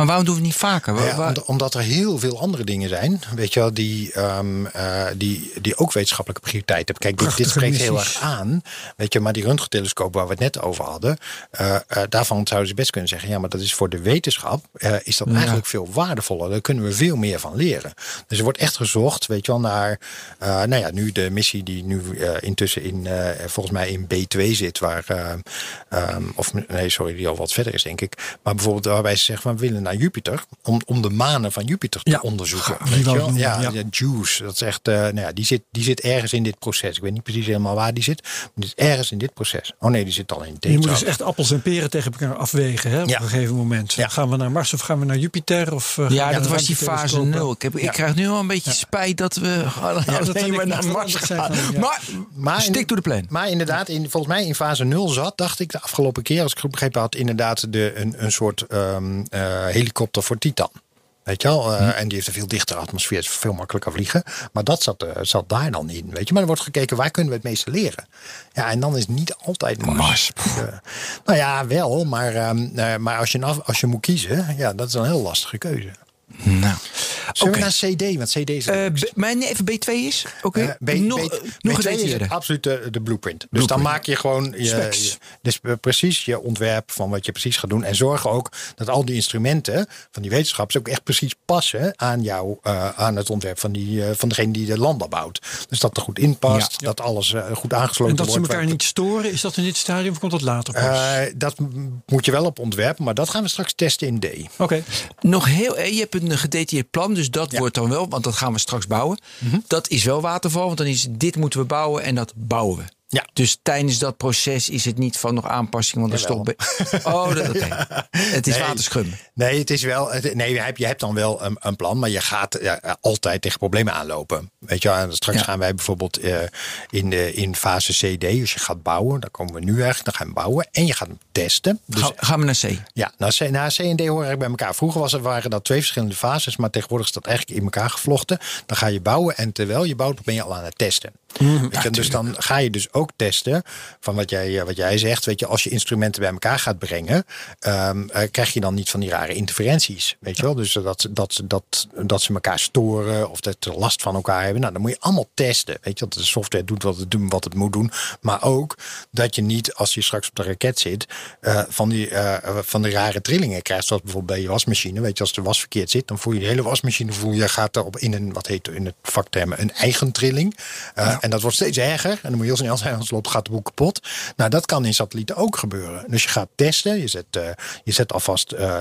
Maar waarom doen we het niet vaker? Waar- waar- omdat- omdat er heel veel andere dingen zijn, weet je wel, die, ehm, eh, die, die ook wetenschappelijke prioriteit hebben. Kijk, dit, dit spreekt heel erg aan. Weet je, maar die röntgentelescoop waar we het net over hadden, eh, eh, daarvan zouden ze best kunnen zeggen, ja, maar dat is voor de wetenschap, eh, is dat eigenlijk veel waardevoller. Daar kunnen we veel meer van leren. Dus er wordt echt gezocht, weet je wel, naar, eh, nou ja, nu de missie die nu eh, intussen in, eh, volgens mij in B2 zit, waar, eh, ehm, of nee, sorry, die al wat verder is, denk ik. Maar bijvoorbeeld waarbij ze zeggen, van, we willen naar Jupiter, om, om de manen van Jupiter te Ja, onderzoeken. die Weet je wel? noemen, Ja, ja. ja, Juice, dat is echt, eh, nou ja, die zit, die zit ergens in dit proces. Ik weet niet precies helemaal waar die zit, maar die zit ergens in dit proces. Oh nee, die zit al in dit. Je moet dus echt appels en peren tegen elkaar afwegen hè, op Ja. een gegeven moment. Ja. Gaan we naar Mars of gaan we naar Jupiter? Of, uh, ja, dat was die fase ruimtetelescopen? 0. Ik, heb, ik Ja. krijg nu al een beetje spijt dat we *laughs* alleen maar ik naar Mars gaan. ja. Maar, Maar stick in- to the plan. Maar inderdaad, in, volgens mij in fase 0 zat, dacht ik de afgelopen keer, als ik goed begrepen had, inderdaad de, een, een soort ehm, eh, helikopter voor Titan. Weet je wel? Hm. Eh, En die heeft een veel dichtere atmosfeer, is veel makkelijker vliegen. Maar dat zat, eh, zat daar dan in. Weet je? Maar er wordt gekeken waar kunnen we het meeste leren. Ja, en dan is het niet altijd Mars. Mars, Eh, nou ja, wel. Maar, ehm, eh, maar als, je, als je moet kiezen, ja, dat is een heel lastige keuze. Nou, Zullen naar CD? Want CD is het Eh. B- nee, even B2 is? Oké. Eh, B- nog B- nog B2 is absoluut de, de blueprint. Dus Blueprint. dan maak je gewoon je, Specs. je- dus precies je ontwerp van wat je precies gaat doen. En zorg ook dat al die instrumenten van die wetenschappers ook echt precies passen aan jou, eh, aan het ontwerp van, die, eh, van degene die de landbouw bouwt. Dus dat er goed in past, Ja. dat alles goed aangesloten En dat ze wordt. elkaar niet storen, is dat in dit stadium of komt dat later pas? Eh, dat moet je wel op ontwerpen, maar dat gaan we straks testen in D. Oké. Nog heel, je hebt een gedetailleerd plan, dus dat Ja. wordt dan wel, want dat gaan we straks bouwen. Dat is wel waterval, want dan is dit moeten we bouwen en dat bouwen we. Ja. Dus tijdens dat proces is het niet van nog aanpassing, want stopt. bij- *laughs* Oh, dat, oké. Het is Nee. waterschum. Nee, het is wel. het- Nee, je hebt, je hebt dan wel een, een plan, maar je gaat ja, altijd tegen problemen aanlopen. Weet je, straks gaan wij bijvoorbeeld eh, in, de, in fase CD, als je gaat bouwen, daar komen we nu eigenlijk, dan gaan we bouwen en je gaat hem testen. Dus Ga- gaan we naar C. ja, nou, C, C en D horen eigenlijk bij elkaar. Vroeger was er, waren dat twee verschillende fases, maar tegenwoordig is dat eigenlijk in elkaar gevlochten. Dan ga je bouwen en terwijl je bouwt, ben je al aan het testen. Weet je, dus dan ga je dus ook testen van wat jij, eh, wat jij zegt. Weet je, als je instrumenten bij elkaar gaat brengen, ehm, eh, krijg je dan niet van die rare interferenties. Weet je wel? Dus dat, dat, dat, dat ze elkaar storen of dat ze last van elkaar hebben. Nou, dan moet je allemaal testen. Weet je, dat de software doet wat het, wat het moet doen. Maar ook dat je niet, als je straks op de raket zit, eh, van, die, van die rare trillingen krijgt. Zoals bijvoorbeeld bij je wasmachine. Weet je, als de was verkeerd zit, dan voel je de hele wasmachine voel je gaat erop in een, wat heet in het vaktermen, een eigen trilling. Eh, En dat wordt steeds erger. En dan moet je heel snel zijn anders loopt gaat de boel kapot. Nou, dat kan in satellieten ook gebeuren. Dus je gaat testen, je zet, uh, je zet alvast uh,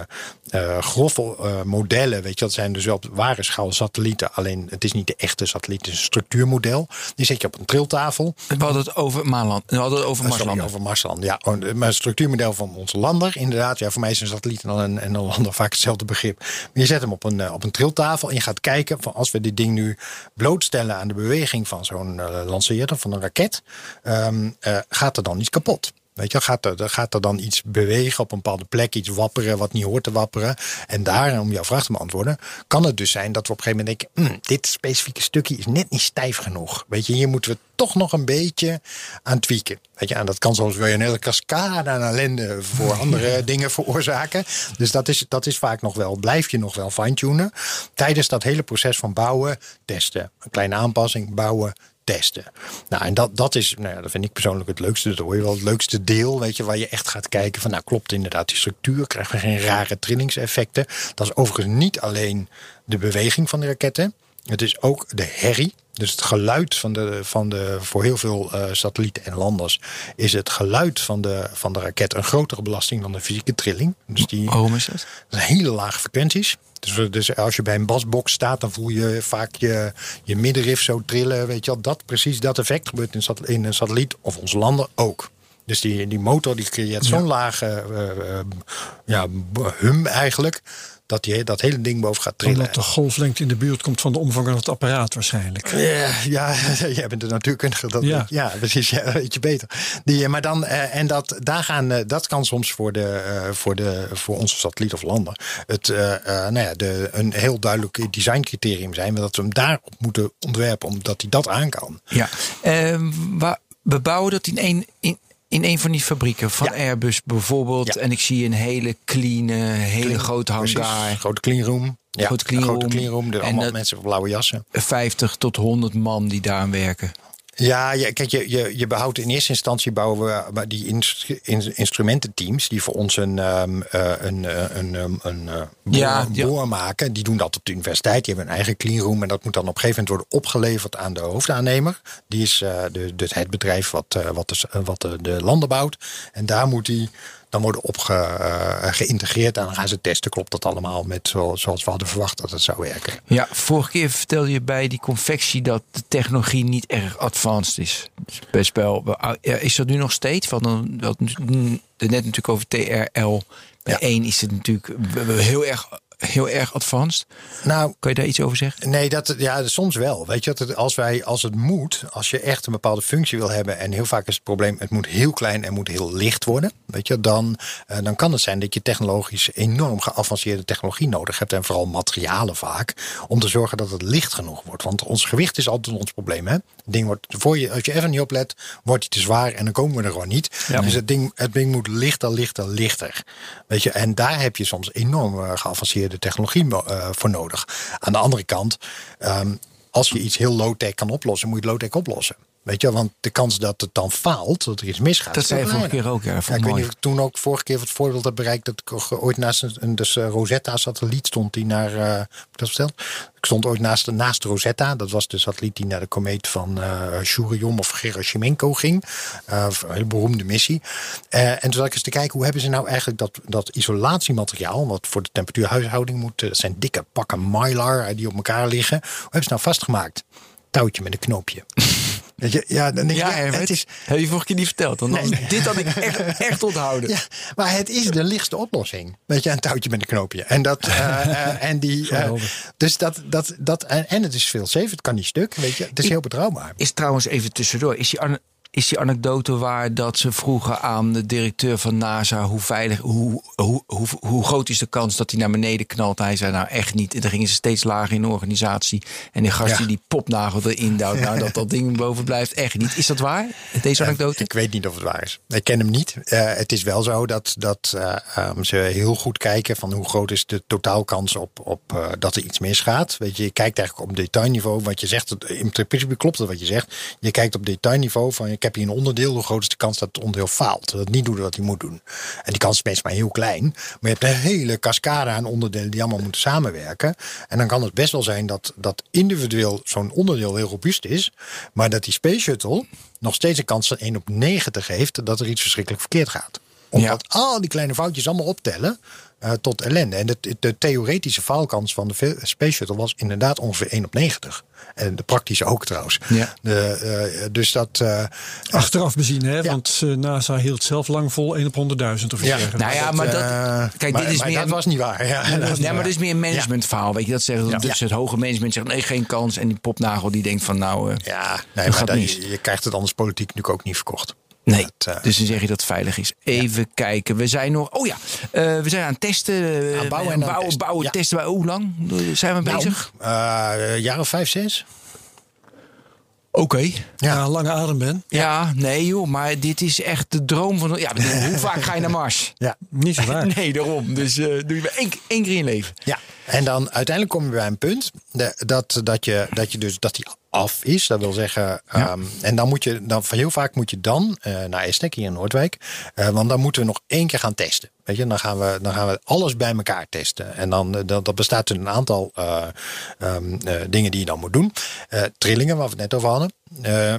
uh, grove modellen, weet je, dat zijn dus wel op ware schaal satellieten, alleen het is niet de echte satelliet, het is een structuurmodel. Die zet je op een triltafel. We hadden het over Maanland, we hadden het over Marsland. over Marsland, ja. Oh, maar een structuurmodel van onze lander, inderdaad. Ja, voor mij is een satelliet en een, en een lander vaak hetzelfde begrip. Maar je zet hem op een, op een triltafel en je gaat kijken van als we dit ding nu blootstellen aan de beweging van zo'n lanceerder, van een raket, um, uh, gaat er dan iets kapot. Weet je, gaat er, gaat er dan iets bewegen op een bepaalde plek, iets wapperen wat niet hoort te wapperen. En daar, om jouw vraag te beantwoorden, kan het dus zijn dat we op een gegeven moment denken: hm, dit specifieke stukje is net niet stijf genoeg. Weet je, hier moeten we toch nog een beetje aan tweaken. Weet je, en dat kan soms weer een hele cascade aan ellende voor *laughs* andere dingen veroorzaken. Dus dat is, dat is vaak nog wel, blijf je nog wel fine-tunen. Tijdens dat hele proces van bouwen, testen. Een kleine aanpassing, bouwen, testen. Nou, en dat, dat is, nou dat vind ik persoonlijk het leukste. Dat hoor je wel het leukste deel, weet je, waar je echt gaat kijken van, nou, klopt inderdaad die structuur? Krijgen we geen rare trillingseffecten? Dat is overigens niet alleen de beweging van de raketten. Het is ook de herrie. Dus het geluid van de, van de voor heel veel uh, satellieten en landers is het geluid van de, van de raket een grotere belasting dan de fysieke trilling. Dus die, Waarom is dat? Dat zijn hele lage frequenties. Dus, dus als je bij een basbox staat, dan voel je vaak je, je middenrif zo trillen. Weet je wel, dat precies dat effect gebeurt in, in een satelliet of onze lander ook. Dus die, die motor die creëert zo'n lage uh, uh, ja, hum eigenlijk dat die, dat hele ding boven gaat trillen. Omdat de golflengte in de buurt komt van de omvang van het apparaat waarschijnlijk. Ja, ja *laughs* jij bent de natuurkundige. Dat, ja. ja, precies. Ja, weet je beter. Die, maar dan, uh, en dat, daar gaan, uh, dat kan soms voor, de, uh, voor, de, voor onze satelliet of landen het, nou ja, de, een heel duidelijk designcriterium zijn. Dat we hem daarop moeten ontwerpen, omdat hij dat aan kan. Ja, we bouwen dat in één, in, in een van die fabrieken van Airbus bijvoorbeeld. En ik zie een hele clean, hele clean, grote hangar. Precies. Grote cleanroom. Ja, grote cleanroom. Grote cleanroom. Er allemaal mensen met blauwe jassen. 50 tot 100 man die daar aan werken. Ja, kijk, je, je, je behoudt in eerste instantie bouwen we die instru instrumententeams die voor ons een, um, uh, een, een, een, een uh, boor, ja, ja. boor, maken. Die doen dat op de universiteit. Die hebben een eigen cleanroom en dat moet dan op een gegeven moment worden opgeleverd aan de hoofdaannemer. Die is uh, de, het bedrijf wat, wat, de, wat de, de landen bouwt. En daar moet die dan worden op uh, geïntegreerd en dan gaan ze testen. Klopt dat allemaal met zoals, zoals we hadden verwacht dat het zou werken? Ja, vorige keer vertelde je bij die confectie dat de technologie niet erg advanced is. Best wel. Is dat nu nog steeds? Want dan dat net natuurlijk over TRL. Bij ja. 1 is het natuurlijk heel erg heel erg advanced? Nou, kan je daar iets over zeggen? Nee, dat, ja, soms wel. Weet je, dat als, wij, als het moet, als je echt een bepaalde functie wil hebben, en heel vaak is het probleem, het moet heel klein en moet heel licht worden, weet je, dan, uh, dan kan het zijn dat je technologisch enorm geavanceerde technologie nodig hebt, en vooral materialen vaak, om te zorgen dat het licht genoeg wordt. Want ons gewicht is altijd ons probleem. Hè? Het ding wordt, voor je, als je even niet oplet, wordt hij te zwaar en dan komen we er gewoon niet. Ja. Dus het ding, het ding moet lichter, lichter, lichter. Weet je, en daar heb je soms enorm uh, de technologie uh, voor nodig. Aan de andere kant, um, als je iets heel low-tech kan oplossen, moet je het low-tech oplossen. Weet je, want de kans dat het dan faalt, dat er iets misgaat. Dat zei je vorige keer ook, ja. ja ik weet niet of ik toen ook vorige keer het voorbeeld heb bereikt dat ik ooit naast een dus Rosetta-satelliet stond die naar. Uh, dat verteld? Ik stond ooit naast, naast Rosetta. Dat was de satelliet die naar de komeet van uh, of Gerasimenko ging. Uh, een hele beroemde missie. Uh, en toen zat ik eens te kijken hoe hebben ze nou eigenlijk dat, dat isolatiemateriaal, wat voor de temperatuurhuishouding moet. Dat zijn dikke pakken mylar die op elkaar liggen. Hoe hebben ze nou vastgemaakt? Touwtje met een knoopje. Weet je, ja, dan denk ja, je, het is. Heb je vorige keer niet verteld? Nee. Dit had ik echt, echt onthouden. Ja, maar het is de lichtste oplossing. Weet je, een touwtje met een knoopje. En dat. Uh, uh, en die. Uh, dus dat. dat, dat en, en het is veel safe. Het kan niet stuk. Weet je, het is heel betrouwbaar. Is trouwens even tussendoor. Is die is die anekdote waar dat ze vroegen aan de directeur van NASA hoe veilig, hoe, hoe, hoe, hoe groot is de kans dat hij naar beneden knalt? Hij zei nou echt niet. En dan gingen ze steeds lager in de organisatie. En die gast ja. die die popnagel erin duwt, nou dat dat ding boven blijft, echt niet. Is dat waar? Deze anekdote? Uh, ik weet niet of het waar is. Ik ken hem niet. Uh, het is wel zo dat, dat uh, um, ze heel goed kijken van hoe groot is de totaalkans op, op dat er iets misgaat. Weet je, je kijkt eigenlijk op detailniveau. Wat je zegt, in principe klopt het wat je zegt. Je kijkt op detailniveau van je ik heb hier een onderdeel, hoe groot is de kans dat het onderdeel faalt? Dat het niet doet wat hij moet doen. En die kans is meestal maar heel klein. Maar je hebt een hele cascade aan onderdelen die allemaal moeten samenwerken. En dan kan het best wel zijn dat, dat individueel zo'n onderdeel heel robuust is. Maar dat die Space Shuttle nog steeds een kans van 1 op 90 heeft dat er iets verschrikkelijk verkeerd gaat. Omdat al die kleine foutjes allemaal optellen. Uh, tot ellende. En de, de theoretische faalkans van de Space Shuttle was inderdaad ongeveer 1 op 90. En de praktische ook trouwens. Ja. De, uh, dus dat. Uh, Achteraf bezien, hè? Ja. Want NASA hield zelf lang vol 1 op 100.000 of iets ja. Nou ja, maar dat. Kijk, maar, dit is maar meer. dat was niet waar. Ja, dat nee, maar dit is meer een managementverhaal. Weet je, dat zeggen dus het hoge management zegt nee, geen kans. En die popnagel die denkt van nou. ja, nee, maar dan, je, je krijgt het anders politiek natuurlijk ook niet verkocht. Nee, dat, uh, dus dan zeg je dat het veilig is. Even ja. kijken. We zijn nog. Oh ja, uh, we zijn aan het testen. Aan bouwen en bouwen, testen. bouwen ja. testen. Hoe lang zijn we nou, bezig? Een jaar of vijf, zes. Oké. Okay. Ja, ja, lange adem ben. Ja. nee joh, maar dit is echt de droom van. Ja, *laughs* hoe vaak ga je naar Mars? Ja, niet zo vaak. *laughs* nee, daarom. Dus doe je maar één, één keer in je leven. Ja, en dan uiteindelijk kom je bij een punt dat, dat, je, dat je dus dat die af is. Dat wil zeggen, ja. um, en dan moet je dan heel vaak moet je dan uh, naar Estek hier in Noordwijk, uh, want dan moeten we nog één keer gaan testen. Weet je, dan gaan we, dan gaan we alles bij elkaar testen. En dan dat, dat bestaat uit een aantal uh, um, dingen die je dan moet doen. trillingen, waar we het net over hadden.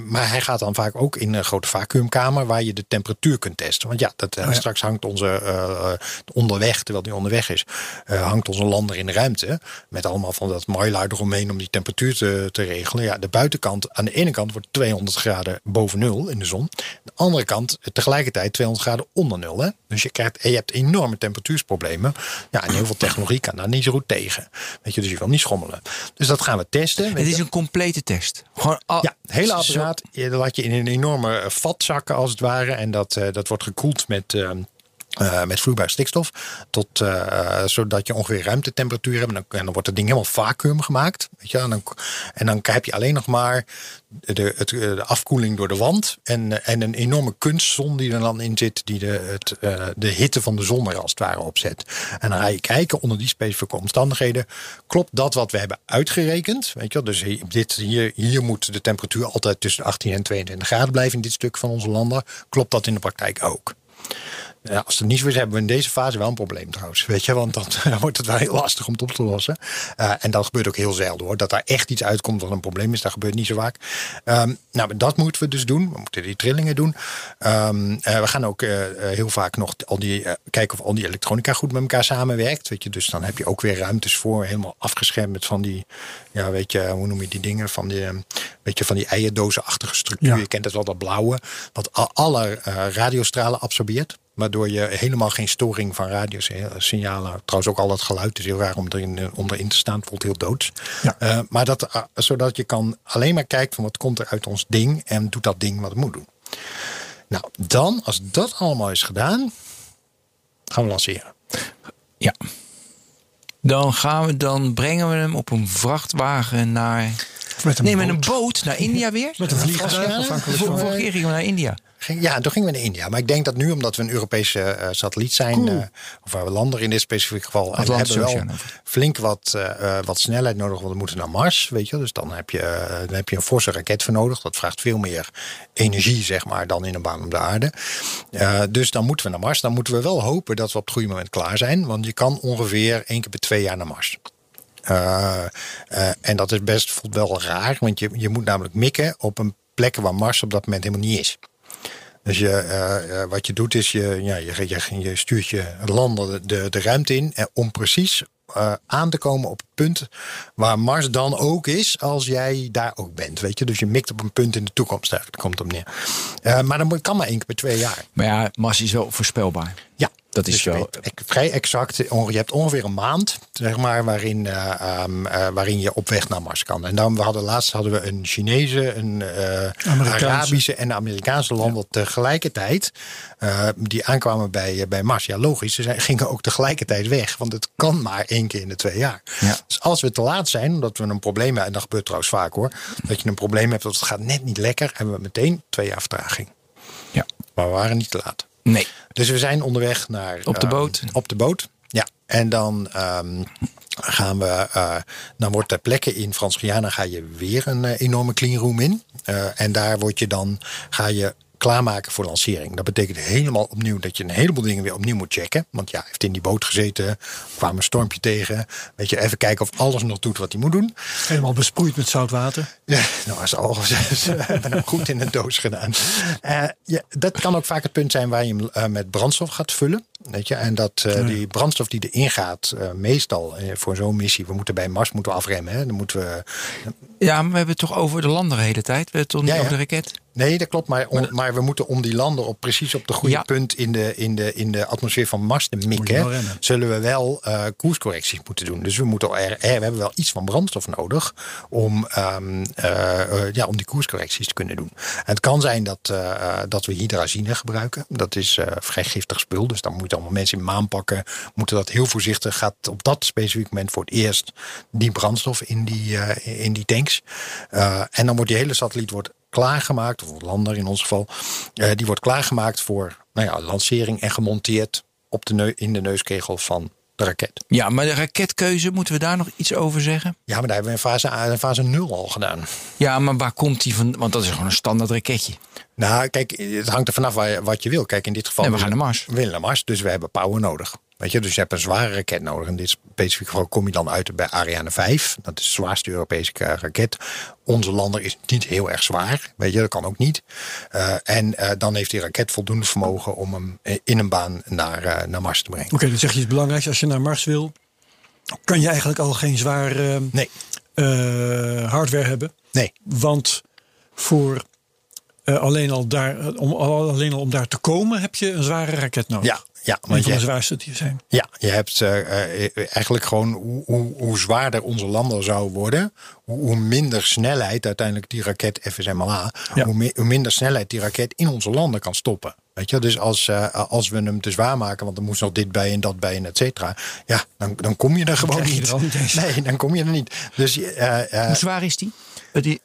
Maar hij gaat dan vaak ook in een grote vacuümkamer waar je de temperatuur kunt testen. Want ja, dat, oh ja. straks hangt onze onderweg, terwijl die onderweg is, hangt onze lander in de ruimte. Met allemaal van dat mylar eromheen om die temperatuur te, te regelen. Ja, de buitenkant, aan de ene kant wordt 200 graden boven nul in de zon. Aan de andere kant tegelijkertijd 200 graden onder nul. Hè? Dus je, krijgt, je hebt enorme temperatuursproblemen. Ja, en heel veel technologie kan daar niet zo goed tegen. Weet je, dus je wil niet schommelen. Dus dat gaan we testen. Het is een complete test. Gewoon al, ja, hele apparaat zo... laat je in een enorme vat zakken als het ware. En dat, uh, dat wordt gekoeld met... Uh, met vloeibare stikstof. Tot, uh, zodat je ongeveer ruimtetemperatuur hebt. En dan, wordt het ding helemaal vacuüm gemaakt. Weet je? En, dan, en dan heb je alleen nog maar de, het, de afkoeling door de wand. En, en een enorme kunstzon die er dan in zit. Die de, het, de hitte van de zon er als het ware opzet. En dan ga je kijken onder die specifieke omstandigheden. Klopt dat wat we hebben uitgerekend? Weet je? Dus dit, hier, hier moet de temperatuur altijd tussen 18 en 22 graden blijven. In dit stuk van onze landen. Klopt dat in de praktijk ook? Ja, als het niet zo is, hebben we in deze fase wel een probleem trouwens. Weet je, want dan *laughs* wordt het wel heel lastig om het op te lossen. Uh, en dat gebeurt ook heel zelden hoor. Dat daar echt iets uitkomt wat een probleem is, dat gebeurt niet zo vaak. Um, nou, dat moeten we dus doen. We moeten die trillingen doen. Um, uh, we gaan ook uh, heel vaak nog al die, kijken of al die elektronica goed met elkaar samenwerkt. Weet je, dus dan heb je ook weer ruimtes voor, helemaal afgeschermd met van die, ja, weet je, hoe noem je die dingen? Van die, weet je, van die eierdozenachtige structuur. Ja. Je kent het wel, dat blauwe. Wat alle radiostralen absorbeert. Waardoor je helemaal geen storing van radiosignalen. Trouwens, ook al dat geluid is heel raar om erin, om erin te staan. voelt heel doods. Ja. Uh, maar dat, uh, zodat je kan alleen maar kijken van wat komt er uit ons ding. En doet dat ding wat het moet doen. Nou, dan, als dat allemaal is gedaan, gaan we lanceren. Ja. Dan gaan we, dan brengen we hem op een vrachtwagen naar. Met een nee, boot. met een boot naar India weer. Met een vliegtuig. Vorige keer gingen we naar India. Ja, toen gingen we naar India. Maar ik denk dat nu, omdat we een Europese uh, satelliet zijn, cool. uh, of waar we landen in dit specifieke geval, en we hebben wel flink wat, uh, wat snelheid nodig, want we moeten naar Mars, weet je. Dus dan heb je, dan heb je een forse raket voor nodig. Dat vraagt veel meer energie, zeg maar, dan in een baan om de aarde. dus dan moeten we naar Mars. Dan moeten we wel hopen dat we op het goede moment klaar zijn, want je kan ongeveer één keer per twee jaar naar Mars. En dat is best voelt wel raar, want je, je moet namelijk mikken op een plek waar Mars op dat moment helemaal niet is. Dus je, uh, wat je doet is, je, ja, je, je, je stuurt je lander de, de ruimte in om precies aan te komen op het punt waar Mars dan ook is als jij daar ook bent. Weet je? Dus je mikt op een punt in de toekomst, daar komt op neer. maar dan kan maar één keer per twee jaar. Maar ja, Mars is wel voorspelbaar. Ja, dat is dus wel. Vrij exact. Je hebt ongeveer een maand, zeg maar, waarin, uh, um, uh, waarin je op weg naar Mars kan. En dan we hadden laatst hadden we een Chinese, een uh, Arabische en een Amerikaanse land ja. tegelijkertijd die aankwamen bij, bij Mars. Ja, logisch. Ze zijn, gingen ook tegelijkertijd weg, want het kan maar één keer in de twee jaar. Ja. Dus als we te laat zijn, omdat we een probleem hebben, en dat gebeurt trouwens vaak hoor, dat je een probleem hebt dat het gaat net niet lekker, hebben we meteen twee jaar vertraging. Ja. Maar we waren niet te laat. Nee. Dus we zijn onderweg naar. Op de boot. Uh, op de boot. Ja. En dan ehm, gaan we, eh, dan wordt ter plekke in Frans-Guyana ga je weer een eh, enorme cleanroom in. Eh, en daar word je dan, ga je klaarmaken voor lancering. Dat betekent helemaal opnieuw dat je een heleboel dingen weer opnieuw moet checken. Want ja, heeft in die boot gezeten, kwam een stormpje tegen. Weet je, even kijken of alles nog doet wat hij moet doen. Helemaal besproeid met zout water. Ja, nou, is al ze hebben hem goed in een doos gedaan. Eh, ja, dat kan ook vaak het punt zijn waar je hem eh, met brandstof gaat vullen. Weet je? En dat eh, die brandstof die erin gaat, eh, meestal eh, voor zo'n missie, we moeten bij Mars moeten we afremmen. Hè? Dan moeten we. Ja, maar we hebben het toch over de lander de hele tijd? We hebben het toch niet Ja, ja. over de raket? Nee, dat klopt. Maar, om- maar we moeten om die landen op precies op de goede Ja. punt in de, in, de, in de atmosfeer van Mars te mikken. Zullen we wel eh, koerscorrecties moeten doen. Dus we, moeten er, er- we hebben wel iets van brandstof nodig om, ehm, eh, eh, ja, om die koerscorrecties te kunnen doen. En het kan zijn dat, eh, eh, dat we hydrazine gebruiken. Dat is eh, vrij giftig spul. Dus dan moeten allemaal mensen in maan pakken. Moeten dat heel voorzichtig. Gaat op dat specifieke moment voor het eerst die brandstof in die, eh, in die tanks. Eh, en dan wordt die hele satelliet wordt klaargemaakt, of lander in ons geval, eh, die wordt klaargemaakt voor nou ja, lancering en gemonteerd op de neu- in de neuskegel van de raket. Ja, maar de raketkeuze, moeten we daar nog iets over zeggen? Ja, maar daar hebben we in fase, A- in fase 0 al gedaan. Ja, maar waar komt die van? Want dat is gewoon een standaard raketje. Nou, kijk, het hangt er vanaf wat je wil. Kijk, in dit geval. Nee, we gaan naar Mars. We willen naar Mars, dus we hebben power nodig. Weet je, dus je hebt een zware raket nodig. In dit specifieke geval kom je dan uit bij Ariane 5. Dat is de zwaarste Europese eh, raket. Onze lander is niet heel erg zwaar. Weet je, dat kan ook niet. Eh, en eh, dan heeft die raket voldoende vermogen om hem in een baan naar, naar Mars te brengen. Oké, dan zeg je iets belangrijks. Als je naar Mars wil, kan je eigenlijk al geen zwaar Nee, hardware hebben. nee. Want voor alleen, al daar, om, al- alleen al om daar te komen heb je een zware raket nodig. Ja, ja, Een want van de je, zwaarste die er zijn. ja, je hebt eh, eh, eigenlijk gewoon hoe, hoe, hoe zwaarder onze lander zou worden, hoe, hoe minder snelheid uiteindelijk die raket FSMLA, Ja. hoe, hoe minder snelheid die raket in onze lander kan stoppen. Weet je, dus als, eh, als we hem te zwaar maken, want er moest nog dit bij en dat bij en et cetera, ja, dan, dan kom je er gewoon je niet. er. Nee, dan kom je er niet. Dus eh, eh, Hoe zwaar is die? Die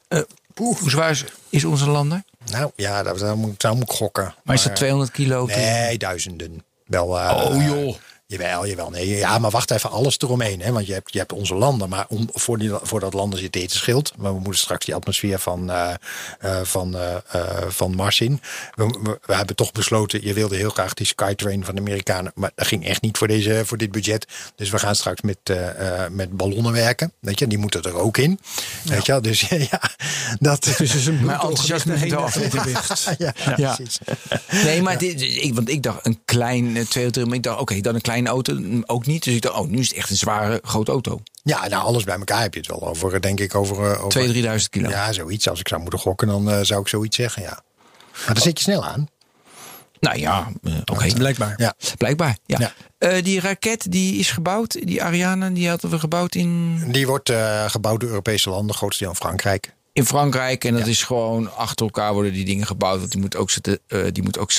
hoe zwaar is, is onze lander? nou ja, dat, dat moet, zou moet ik gokken. Maar is dat 200 kilo? Nee, duizenden. Wel, eh, Oh, joh. Jawel, jawel. Nee, ja, maar wacht even, alles eromheen. Hè? Want je hebt, je hebt onze landen, maar om, voor, die, voor dat landen zit dit schild. Maar we moeten straks die atmosfeer van, eh, eh, van, eh, eh, van Mars in. We, we, we hebben toch besloten, je wilde heel graag die Skytrain van de Amerikanen. Maar dat ging echt niet voor, deze, voor dit budget. Dus we gaan straks met, eh, eh, met ballonnen werken. Weet je, die moeten er ook in. Weet je, dus *laughs* ja, dat... Dus is een *laughs* Mijn enthousiasme bloedooggewicht moet en wel geen af. *laughs* evenwicht. ja, Ja. precies. Nee, maar dit, ik, want ik dacht een klein twee maar ik dacht oké, dan een kleine auto ook niet. Dus ik dacht, oh, nu is het echt een zware grote auto. Ja, nou, alles bij elkaar heb je het wel over, denk ik, over... eh, over 2.000, 3.000 kilo. Ja, zoiets. Als ik zou moeten gokken, dan eh, zou ik zoiets zeggen, ja. Maar daar zit je snel aan. Nou ja, eh, oké. Blijkbaar. Ja. Blijkbaar, ja. Ja. Die raket die is gebouwd, die Ariane, die hadden we gebouwd in, Die wordt gebouwd door Europese landen, grootste deel in Frankrijk. in Frankrijk. En dat is gewoon achter elkaar worden die dingen gebouwd. Want die moet ook, zitten, die moet ook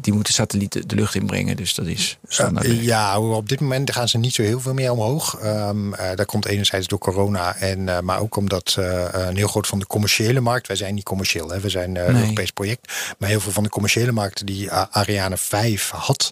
die moeten satellieten de lucht inbrengen. Dus dat is standaard. Eh, ja, op dit moment gaan ze niet zo heel veel meer omhoog. Ehm eh, dat komt enerzijds door corona, en, eh, maar ook omdat eh, een heel groot van de commerciële markt. Wij zijn niet commercieel, hè, we zijn een Nee. Europees project. Maar heel veel van de commerciële markten die Ariane 5 had,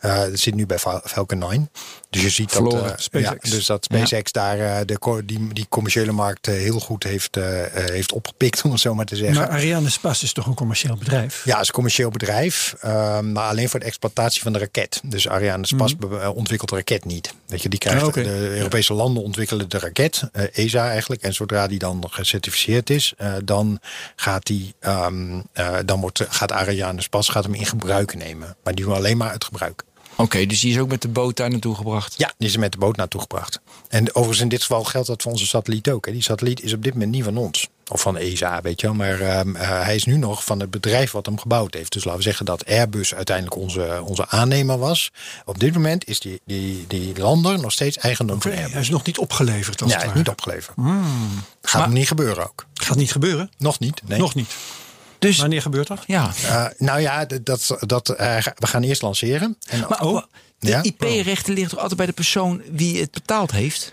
eh zit nu bij Fal- Falcon 9. Dus je ziet dat, Verloren, SpaceX. ja, dus dat SpaceX daar de, die, die commerciële markt heel goed heeft, heeft opgepikt, *laughs* om het zo maar te zeggen. Maar Ariane Spas is toch een commercieel bedrijf? Ja, het is een commercieel bedrijf, ehm, maar alleen voor de exploitatie van de raket. Dus Ariane Spas be- eh, ontwikkelt de raket niet. Weet je, die krijgt, Ah. De Europese landen ontwikkelen de raket, eh, ESA eigenlijk. En zodra die dan gecertificeerd is, eh, dan, gaat, die, ehm, eh, dan wordt, gaat Ariane Spas gaat hem in gebruik nemen. Maar die doen alleen maar uit gebruik. Oké, dus die is ook met de boot daar naartoe gebracht. Ja, die is er met de boot naartoe gebracht. En overigens in dit geval geldt dat voor onze satelliet ook. Hè. Die satelliet is op dit moment niet van ons. Of van ESA, weet je wel. Maar ehm, eh, hij is nu nog van het bedrijf wat hem gebouwd heeft. Dus laten we zeggen dat Airbus uiteindelijk onze, onze aannemer was. Op dit moment is die, die, die lander nog steeds eigendom van Airbus. hij is nog niet opgeleverd. Als Ja, hij is niet opgeleverd. Gaat hem niet gebeuren ook. Gaat niet gebeuren. Nog niet. Nee. Nog niet. Dus Wanneer gebeurt dat? ja. Eh, nou ja, dat, dat, eh, we gaan eerst lanceren. En, Maar Oh. de Ja? IP-rechten liggen toch altijd bij de persoon wie het betaald heeft?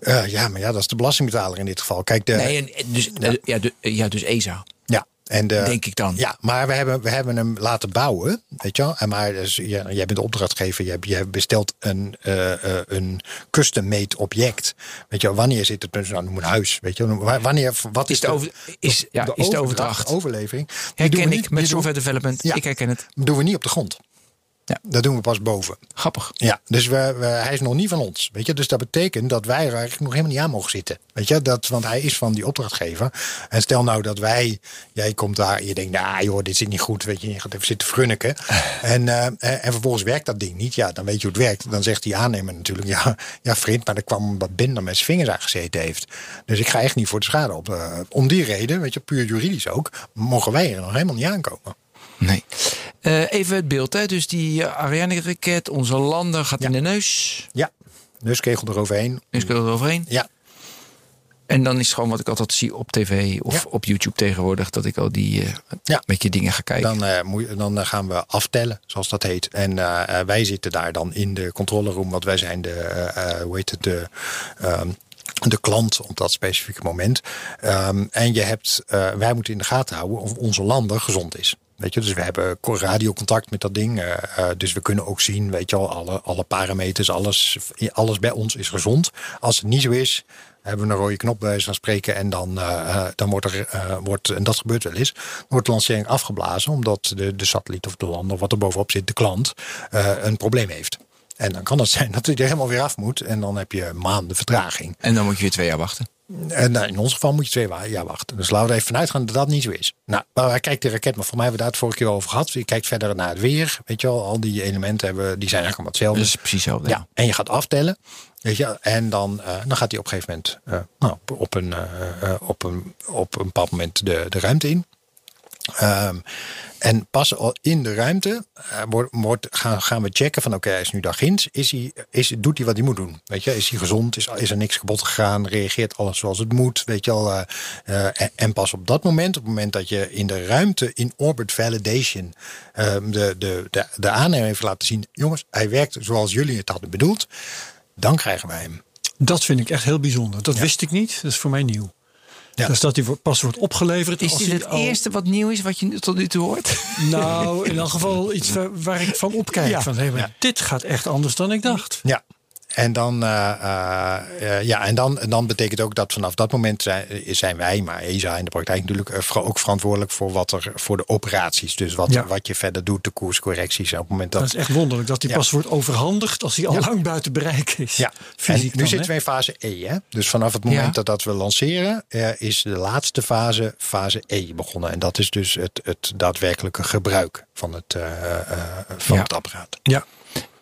Eh, ja, maar ja, dat is de belastingbetaler in dit geval. Kijk, de, Nee, en- dus, ja. ja, dus ESA. Ja, En de, Denk ik dan. Ja, maar we hebben, we hebben hem laten bouwen. Weet je wel? En maar dus, ja, jij bent de opdrachtgever. Je, hebt- je bestelt een, eh, eh, een custom-made object. Weet je wel? Wanneer zit het? Nou, noem een huis. Weet je wel? Wanneer, wat is, Is de over- is- ja, is de overdracht. overlevering. Herken ik niet- met software development. Ja. Ik herken het. doen we niet op de grond. Ja. Dat doen we pas boven. Grappig. Ja, dus we, we- hij is nog niet van ons. Weet je? Dus dat betekent dat wij er eigenlijk nog helemaal niet aan mogen zitten. Weet je? Dat, want hij is van die opdrachtgever. En stel nou dat wij, jij komt daar en je denkt, nou joh, dit zit niet goed. Weet je, je gaat even zitten frunniken. *laughs* En, eh, en, en vervolgens werkt dat ding niet. Ja, dan weet je hoe het werkt. Dan zegt die aannemer natuurlijk, ja, ja vriend, maar er kwam wat binder met zijn vingers aan gezeten heeft. Dus ik ga echt niet voor de schade op. Eh, om die reden, weet je, puur juridisch ook, mogen wij er nog helemaal niet aankomen. Nee. Eh, even het beeld. Hè. Dus die uh, Ariane-raket, onze lander gaat Ja. in de neus. Ja, dus kegel eroverheen. Er eroverheen. Ja, En dan is het gewoon wat ik altijd zie op tv of Ja. op YouTube tegenwoordig. Dat ik al die eh Ja. beetje dingen ga kijken. Dan, eh, moet dan eh, gaan we aftellen, zoals dat heet. En eh, eh, wij zitten daar dan in de controleroom, want wij zijn de, eh, eh, hoe heet het, de, ehm, de klant op dat specifieke moment. Ehm, en je hebt, eh, wij moeten in de gaten houden of onze lander gezond is. Weet je, dus we hebben co- radiocontact met dat ding. eh, eh, dus we kunnen ook zien, weet je al, alle, alle parameters, alles, alles bij ons is gezond. Als het niet zo is, hebben we een rode knop bij van spreken. En dan, eh, dan wordt er, wordt, en dat gebeurt wel eens, wordt de lancering afgeblazen. Omdat de, de satelliet of de lander, wat er bovenop zit, de klant, een probleem heeft. En dan kan het zijn *laughs* dat hij er helemaal weer af moet. En dan heb je maanden vertraging. En dan moet je weer twee jaar wachten. En nou, in ons geval moet je twee jaar wachten. Dus laten we er even vanuit gaan dat dat niet zo is. Nou, maar hij kijkt de raket, maar voor mij hebben we daar het vorige keer over gehad. Je kijkt verder naar het weer. Weet je wel, al die elementen hebben, die zijn eigenlijk allemaal hetzelfde. Dat is precies hetzelfde. Ja, en je gaat aftellen. Weet je, en dan, eh, dan gaat hij op een gegeven moment eh, nou, op, op, een, eh, eh, op, een, op een bepaald moment de, de ruimte in. Ehm, en pas al in de ruimte eh, wordt, wordt, gaan, gaan we checken van oké, hij is nu daar ginds. Is hij, is, doet hij wat hij moet doen? Weet je, is hij gezond? Is, is er niks kapot gegaan? Reageert alles zoals het moet? Weet je al? eh, eh, en, en pas op dat moment, op het moment dat je in de ruimte in orbit validation ehm, de, de, de, de aannemer heeft laten zien, jongens, hij werkt zoals jullie het hadden bedoeld, dan krijgen wij hem. Dat vind ik echt heel bijzonder. Dat Ja. wist ik niet. Dat is voor mij nieuw. Ja. Dus dat die pas wordt opgeleverd. Is als dit het al- eerste wat nieuw is wat je tot nu toe hoort? *laughs* Nou, in elk geval iets waar, waar ik van opkijk. Ja. Van, hé, maar Ja. Dit gaat echt anders dan ik dacht. Ja. En dan, eh, eh, eh, ja, en dan, dan betekent ook dat vanaf dat moment zijn, zijn wij, maar ESA in de praktijk natuurlijk ook verantwoordelijk voor wat er voor de operaties. Dus wat, Ja. wat je verder doet, de koerscorrecties. Op het moment dat. Dat is echt wonderlijk dat die Ja. pas wordt overhandigd als hij al Ja. lang buiten bereik is. ja, Fysiek en nu dan, zitten hè? we in fase E. Hè? Dus vanaf het moment Ja. dat, dat we lanceren, is de laatste fase, fase E begonnen. En dat is dus het, het daadwerkelijke gebruik van het, eh, eh, van Ja. het apparaat. Ja.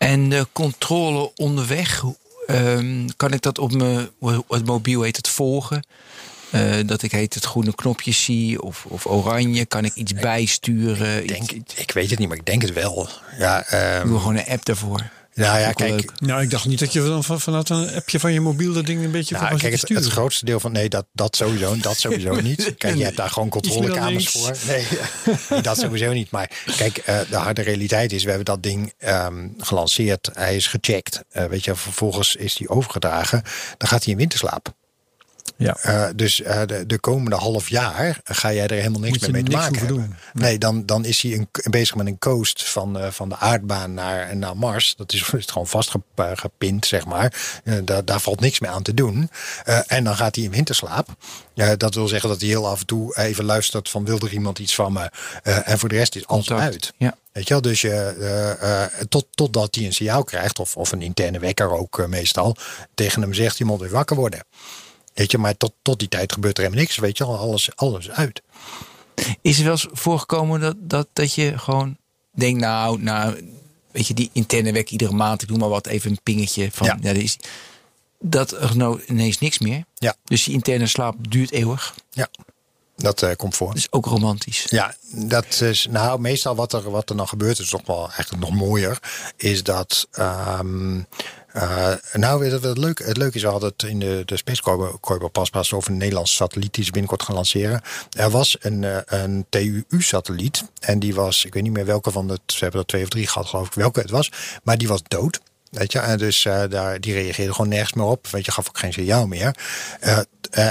En de controle onderweg, ehm, kan ik dat op mijn het mobiel heet het volgen? Eh, dat ik heet het groene knopjes zie of, of oranje. Kan ik iets bijsturen? Ik, denk, ik weet het niet, maar ik denk het wel. Ja, ik ehm, doe gewoon een app daarvoor. Nou ja, kijk, leuk. Nou, ik dacht niet dat je dan van, vanuit een appje van je mobiel dat ding een beetje Nou, van kijk, het, grootste deel van nee, dat, dat sowieso, dat sowieso *laughs* niet. Kijk, je hebt daar gewoon controlekamers voor. Nee, *laughs* dat sowieso niet. Maar kijk, eh, de harde realiteit is, we hebben dat ding ehm, gelanceerd. Hij is gecheckt. Eh, weet je, vervolgens is hij overgedragen. Dan gaat hij in winterslaap. Ja. Eh, dus eh, de, de komende half jaar ga jij er helemaal niks meer mee te maken hebben. doen. Nee, dan, dan is hij een, bezig met een coast van, eh, van de aardbaan naar, naar Mars. Dat is, is gewoon vastgepind, zeg maar. Daar, daar valt niks meer aan te doen. En dan gaat hij in winterslaap. Dat wil zeggen dat hij heel af en toe even luistert van wil er iemand iets van me. En voor de rest is alles uit. Ja. Weet je wel, dus je, tot, totdat hij een signaal krijgt, of, of een interne wekker ook meestal, tegen hem zegt, je moet weer wakker worden. Weet je, maar tot, tot die tijd gebeurt er helemaal niks. Weet je al, alles, alles uit. Is er wel eens voorgekomen dat, dat, dat je gewoon denkt, nou, nou, weet je, die interne wek iedere maand, ik doe maar wat, even een pingetje van, Ja. ja. er is, dat er nou ineens niks meer. Ja. Dus die interne slaap duurt eeuwig. Ja, dat eh, komt voor. Dat is ook romantisch. Ja, dat is nou meestal wat er, wat er dan gebeurt, is toch wel eigenlijk nog mooier, is dat. ehm, eh, nou, het leuk, het leuke is, hadden het in de, de Space Corridor pas over een Nederlandse satelliet die ze binnenkort gaan lanceren. Er was een, eh, een TUU-satelliet en die was, ik weet niet meer welke van de, ze hebben er twee of drie gehad, geloof ik, welke het was, maar die was dood. Weet je, en dus eh, daar, die reageerde gewoon nergens meer op. Weet je, gaf ook geen signaal meer.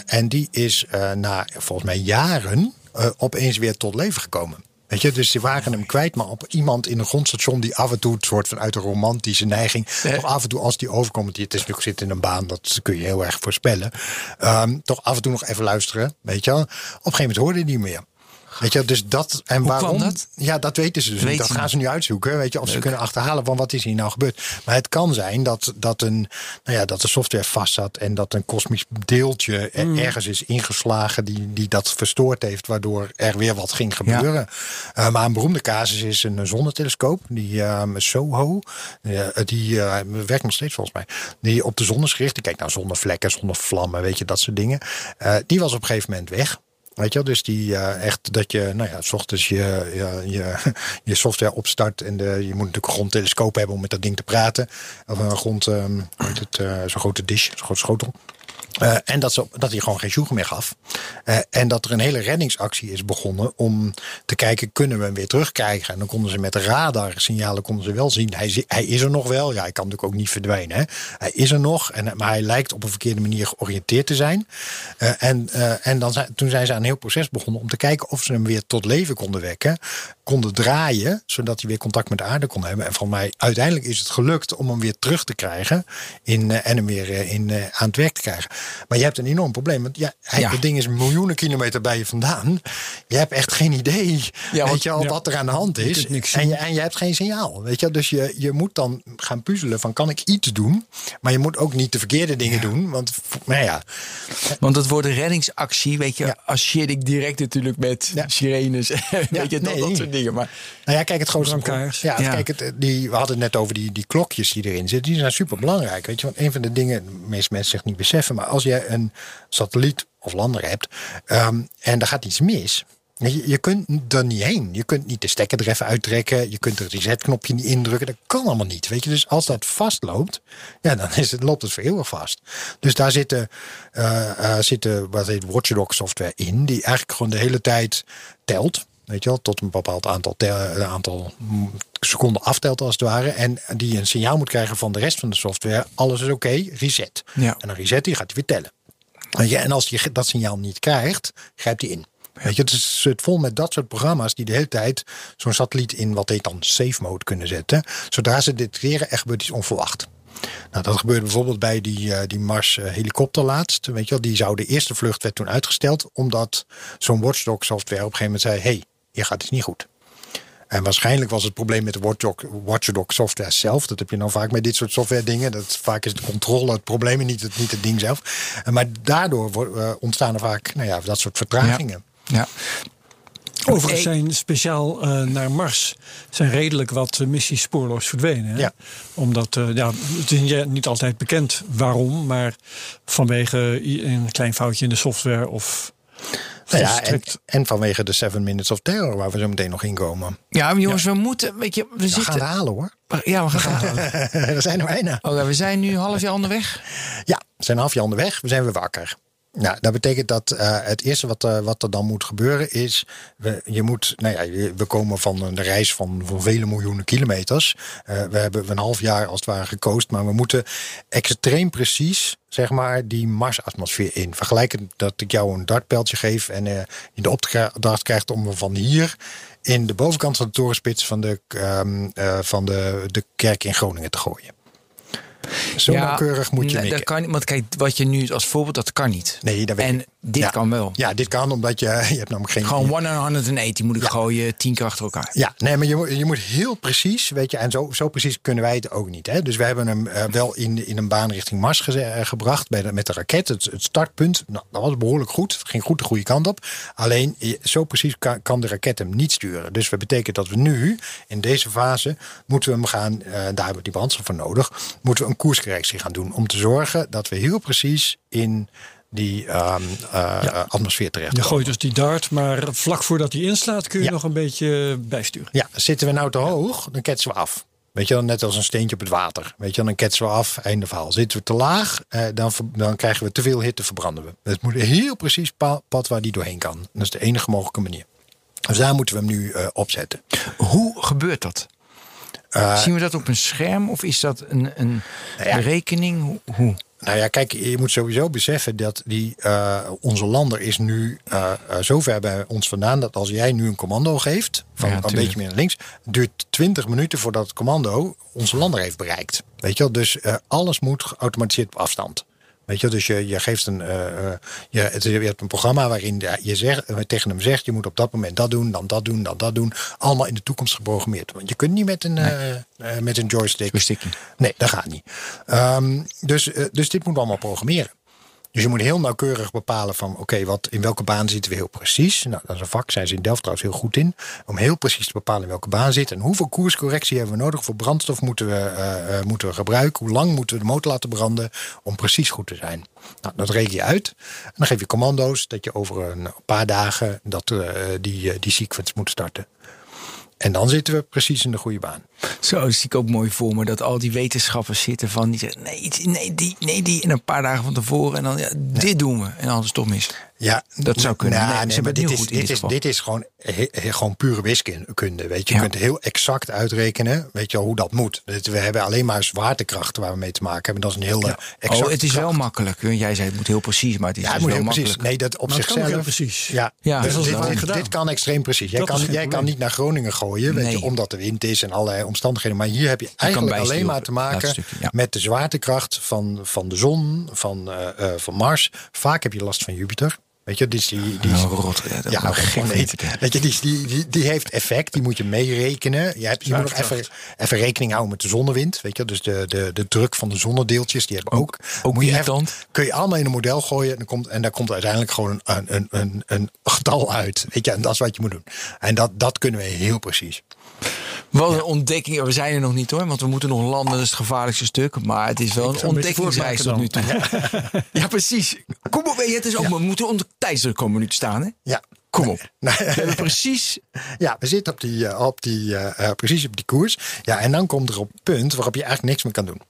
En die is na volgens mij jaren opeens weer tot leven gekomen. Weet je, dus ze waren hem kwijt, maar op iemand in een grondstation die af en toe het soort van uit een romantische neiging, toch af en toe als die overkomt, die het is natuurlijk zit in een baan, dat kun je heel erg voorspellen, ehm, toch af en toe nog even luisteren, weet je wel. Op een gegeven moment hoorde hij niet meer. Weet je, dus dat en Hoe waarom? dat? Ja, dat weten ze dus niet. Dat gaan niet. ze nu uitzoeken. Weet je, of ze kunnen achterhalen van wat is hier nou gebeurd. Maar het kan zijn dat, dat, een, nou ja, dat de software vast zat en dat een kosmisch deeltje er- Mm. ergens is ingeslagen die, die dat verstoord heeft, waardoor er weer wat ging gebeuren. Eh, maar een beroemde casus is een zonnetelescoop, die ehm, SOHO, eh, die eh, werkt nog steeds volgens mij, die op de zon is gericht. Die kijkt naar zonnevlekken, zonnevlammen, weet je, dat soort dingen. Die was op een gegeven moment weg. Weet je wel, dus die eh, echt dat je, nou ja, s ochtends je, je, je, *laughs* je software opstart en de, je moet natuurlijk een grondtelescoop hebben om met dat ding te praten. Of een grond, heet het, eh, zo'n grote dish, zo'n grote schotel. Eh, en dat, ze, dat hij gewoon geen sjoegen meer gaf. Eh, en dat er een hele reddingsactie is begonnen om te kijken, kunnen we hem weer terugkrijgen? En dan konden ze met radarsignalen konden ze wel zien, hij, hij is er nog wel. Ja, hij kan natuurlijk ook niet verdwijnen. Hè? Hij is er nog, en, maar hij lijkt op een verkeerde manier georiënteerd te zijn. Eh, en en dan toen zijn ze aan een heel proces begonnen om te kijken of ze hem weer tot leven konden wekken. Konden draaien, zodat hij weer contact met de aarde kon hebben. En van mij, uiteindelijk is het gelukt om hem weer terug te krijgen. In, en hem weer in, aan het werk te krijgen. Maar je hebt een enorm probleem. Want ja, hij, Ja. het ding is miljoenen kilometer bij je vandaan. Je hebt echt geen idee Ja, want- weet je al, ja. wat er aan de hand is. En je, en je hebt geen signaal. Weet je? Dus je, je moet dan gaan puzzelen van kan ik iets doen? Maar je moet ook niet de verkeerde dingen doen. Want nou ja, Want het woord reddingsactie, weet je, Ja. associeer ik direct natuurlijk met Ja. sirenes. *laughs* weet je, dat, nee. dat soort dingen. Maar Nou ja, kijk, het grootste Ja. kijk, het, die, we hadden het net over die, die klokjes die erin zitten. Die zijn super belangrijk. Weet je, want een van de dingen, de meeste mensen zich niet beseffen, maar als je een satelliet of lander hebt ehm, en daar gaat iets mis. Je, kunt er niet heen. Je kunt niet de stekker er even uittrekken. Je kunt het resetknopje niet indrukken. Dat kan allemaal niet. Weet je? Dus als dat vastloopt, ja, dan is het, loopt het voor vast. Dus daar zitten, eh, zitten wat heet Watchdog software in. Die eigenlijk gewoon de hele tijd telt. Weet je wel, tot een bepaald aantal, tel- aantal seconden aftelt als het ware. En die een signaal moet krijgen van de rest van de software. Alles is oké, reset. Ja. En dan reset hij, gaat hij weer tellen. Weet je, en als je dat signaal niet krijgt, grijpt hij in. Weet je, het is het vol met dat soort programma's die de hele tijd zo'n satelliet in wat heet dan safe mode kunnen zetten. Zodra ze detecteren, er gebeurt iets onverwacht. Nou, dat gebeurde bijvoorbeeld bij die, eh, die Mars eh, helikopter laatst. Weet je wel, die zou de eerste vlucht werd toen uitgesteld, omdat zo'n watchdog software op een gegeven moment zei: hey, hier gaat iets niet goed. En waarschijnlijk was het probleem met de Watchdog, Watchdog software zelf. Dat heb je nou vaak met dit soort software dingen. Dat vaak is de controle het probleem en niet het, niet het ding zelf. En Maar daardoor eh, ontstaan er vaak nou ja, dat soort vertragingen. ja. Overigens zijn speciaal eh, naar Mars zijn redelijk wat eh, missies spoorloos verdwenen. Hè? Ja. Omdat eh, ja, het is niet- niet altijd bekend waarom, maar vanwege een klein foutje in de software of Nou ja, en, vanwege de Seven Minutes of Terror, waar we zo meteen nog in komen. ja, maar jongens, we moeten, weet je, we We gaan zitten. het halen hoor. Ja, we gaan het *laughs* halen. we zijn er bijna. Oké, we zijn nu half jaar onderweg. Ja, we zijn half jaar onderweg. We zijn weer wakker. Nou, dat betekent dat eh, het eerste wat, eh, wat er dan moet gebeuren is... We, je moet, nou ja, we komen van een reis van, van vele miljoenen kilometers. Eh, we hebben een half jaar als het ware gekoast. Maar we moeten extreem precies, zeg maar, die Marsatmosfeer in. Vergelijkend dat ik jou een dartpijltje geef... en je de opdracht krijgt om van hier... in de bovenkant van de torenspits van de, ehm, eh, van de, de kerk in Groningen te gooien. Zo nauwkeurig moet je nee, dat kan niet. Want kijk, wat je nu als voorbeeld, dat kan niet. Nee, dat weet En ik. dit Ja. kan wel. Ja, dit kan omdat je, *laughs* je hebt namelijk geen... Gewoon 180 moet ik Ja. gooien, tien keer achter elkaar. Ja, nee, maar je, moet- je moet heel precies, weet je, en zo, zo precies kunnen wij het ook niet. Hè? Dus we hebben hem eh, wel in, in een baan richting Mars eh, gebracht bij de, met de raket. Het, het startpunt, nou, dat was behoorlijk goed. Het ging goed de goede kant op. Alleen, zo precies kan, kan de raket hem niet sturen. Dus dat betekent dat we nu, in deze fase, moeten we hem gaan, eh, daar hebben we die brandstof voor nodig, moeten we een koerscorrectie gaan doen. Om te zorgen dat we heel precies in die ehm, eh, atmosfeer terecht Je gooit dus die dart, maar vlak voordat hij inslaat kun je Ja. nog een beetje bijsturen. Ja, zitten we nou te hoog, dan ketsen we af. Weet je wel, net als een steentje op het water. Weet je dan ketsen we af, einde verhaal. Zitten we te laag, eh, dan, dan krijgen we te veel hitte, verbranden we. Het moet heel precies pa- pad waar die doorheen kan. Dat is de enige mogelijke manier. Dus daar moeten we hem nu eh, opzetten. Hoe gebeurt dat? Eh, Zien we dat op een scherm of is dat een, een Nou ja. berekening? Hoe-? Nou ja, kijk, je moet sowieso beseffen dat die, uh, onze lander is nu uh, uh, zo ver bij ons vandaan dat als jij nu een commando geeft, van Ja, een tuurlijk. beetje meer naar links, duurt 20 minuten voordat het commando onze lander heeft bereikt. Weet je wel, dus alles moet geautomatiseerd op afstand. Weet je, dus je, je geeft een, uh, uh, je, het, je hebt een programma waarin je zegt, uh, tegen hem zegt: je moet op dat moment dat doen, dan dat doen, dan dat doen. Allemaal in de toekomst geprogrammeerd. Want je kunt niet met een, nee. uh, met een joystick. Joystickje. Nee, dat gaat niet. Um, dus, dus dit moeten we allemaal programmeren. Dus je moet heel nauwkeurig bepalen van oké, wat in welke baan zitten we heel precies. Nou, dat is een vak, zijn ze in Delft trouwens heel goed in. Om heel precies te bepalen in welke baan zit. En hoeveel koerscorrectie hebben we nodig. Voor brandstof moeten we, uh, uh, moeten we gebruiken. Hoe lang moeten we de motor laten branden om precies goed te zijn. Nou, dat reken je uit. En dan geef je commando's dat je over een paar dagen dat, uh, die, die sequence moet starten. En dan zitten we precies in de goede baan. Zo zie ik ook mooi voor me. Dat al die wetenschappers zitten van die zeggen nee, nee, die, nee, die. En een paar dagen van tevoren en dan ja, dit doen we. En het toch mis. Ja, dat zou kunnen. Nou, nee, nee, maar dit, is, dit, dit, is, dit is gewoon, he, he, gewoon pure wiskunde. Weet je, je ja. kunt heel exact uitrekenen weet je, hoe dat moet. We hebben alleen maar zwaartekrachten waar we mee te maken hebben. Dat is een hele ja. exact. Oh, het is kracht. wel makkelijk. Jij zei het moet heel precies, maar het is ja, het dus moet wel heel makkelijk. precies. Nee, dat op maar zichzelf. heel precies. Ja, ja dus dit, is dit, dit, kan extreem precies. Jij, dat kan, jij kan niet naar Groningen gooien, weet nee. je, omdat de wind is en allerlei omstandigheden. Maar hier heb je eigenlijk alleen maar te maken stukje, met de zwaartekracht van, van de zon, van, uh, uh, van Mars. Vaak heb je last van Jupiter. Weet je, dus die, die, rot, ja, ja, geen weet, weet je, die, die, die, die, heeft effect, die moet je meerekenen. Je, hebt, je moet nog even, even rekening houden met de zonnewind. Weet je, dus de, de, de druk van de zonnedeeltjes, die hebben ook. ook moet je even, kun je allemaal in een model gooien en, dan komt, en daar komt uiteindelijk gewoon een, een, een, een getal uit. Weet je, en dat is wat je moet doen. En dat, dat kunnen we heel precies. Wat een ontdekking. We zijn er nog niet hoor, want we moeten nog landen. Dat is het gevaarlijkste stuk. Maar het is wel een ontdekkingsreis tot nu toe. Ja, *laughs* ja precies. Kom op, het is ook, we moeten onder tijdsdruk komen nu te staan. Hè? Ja. Kom op. We hebben precies. Ja, we zitten op die, uh, op die, uh, precies op die koers. Ja, en dan komt er op punt waarop je eigenlijk niks meer kan doen.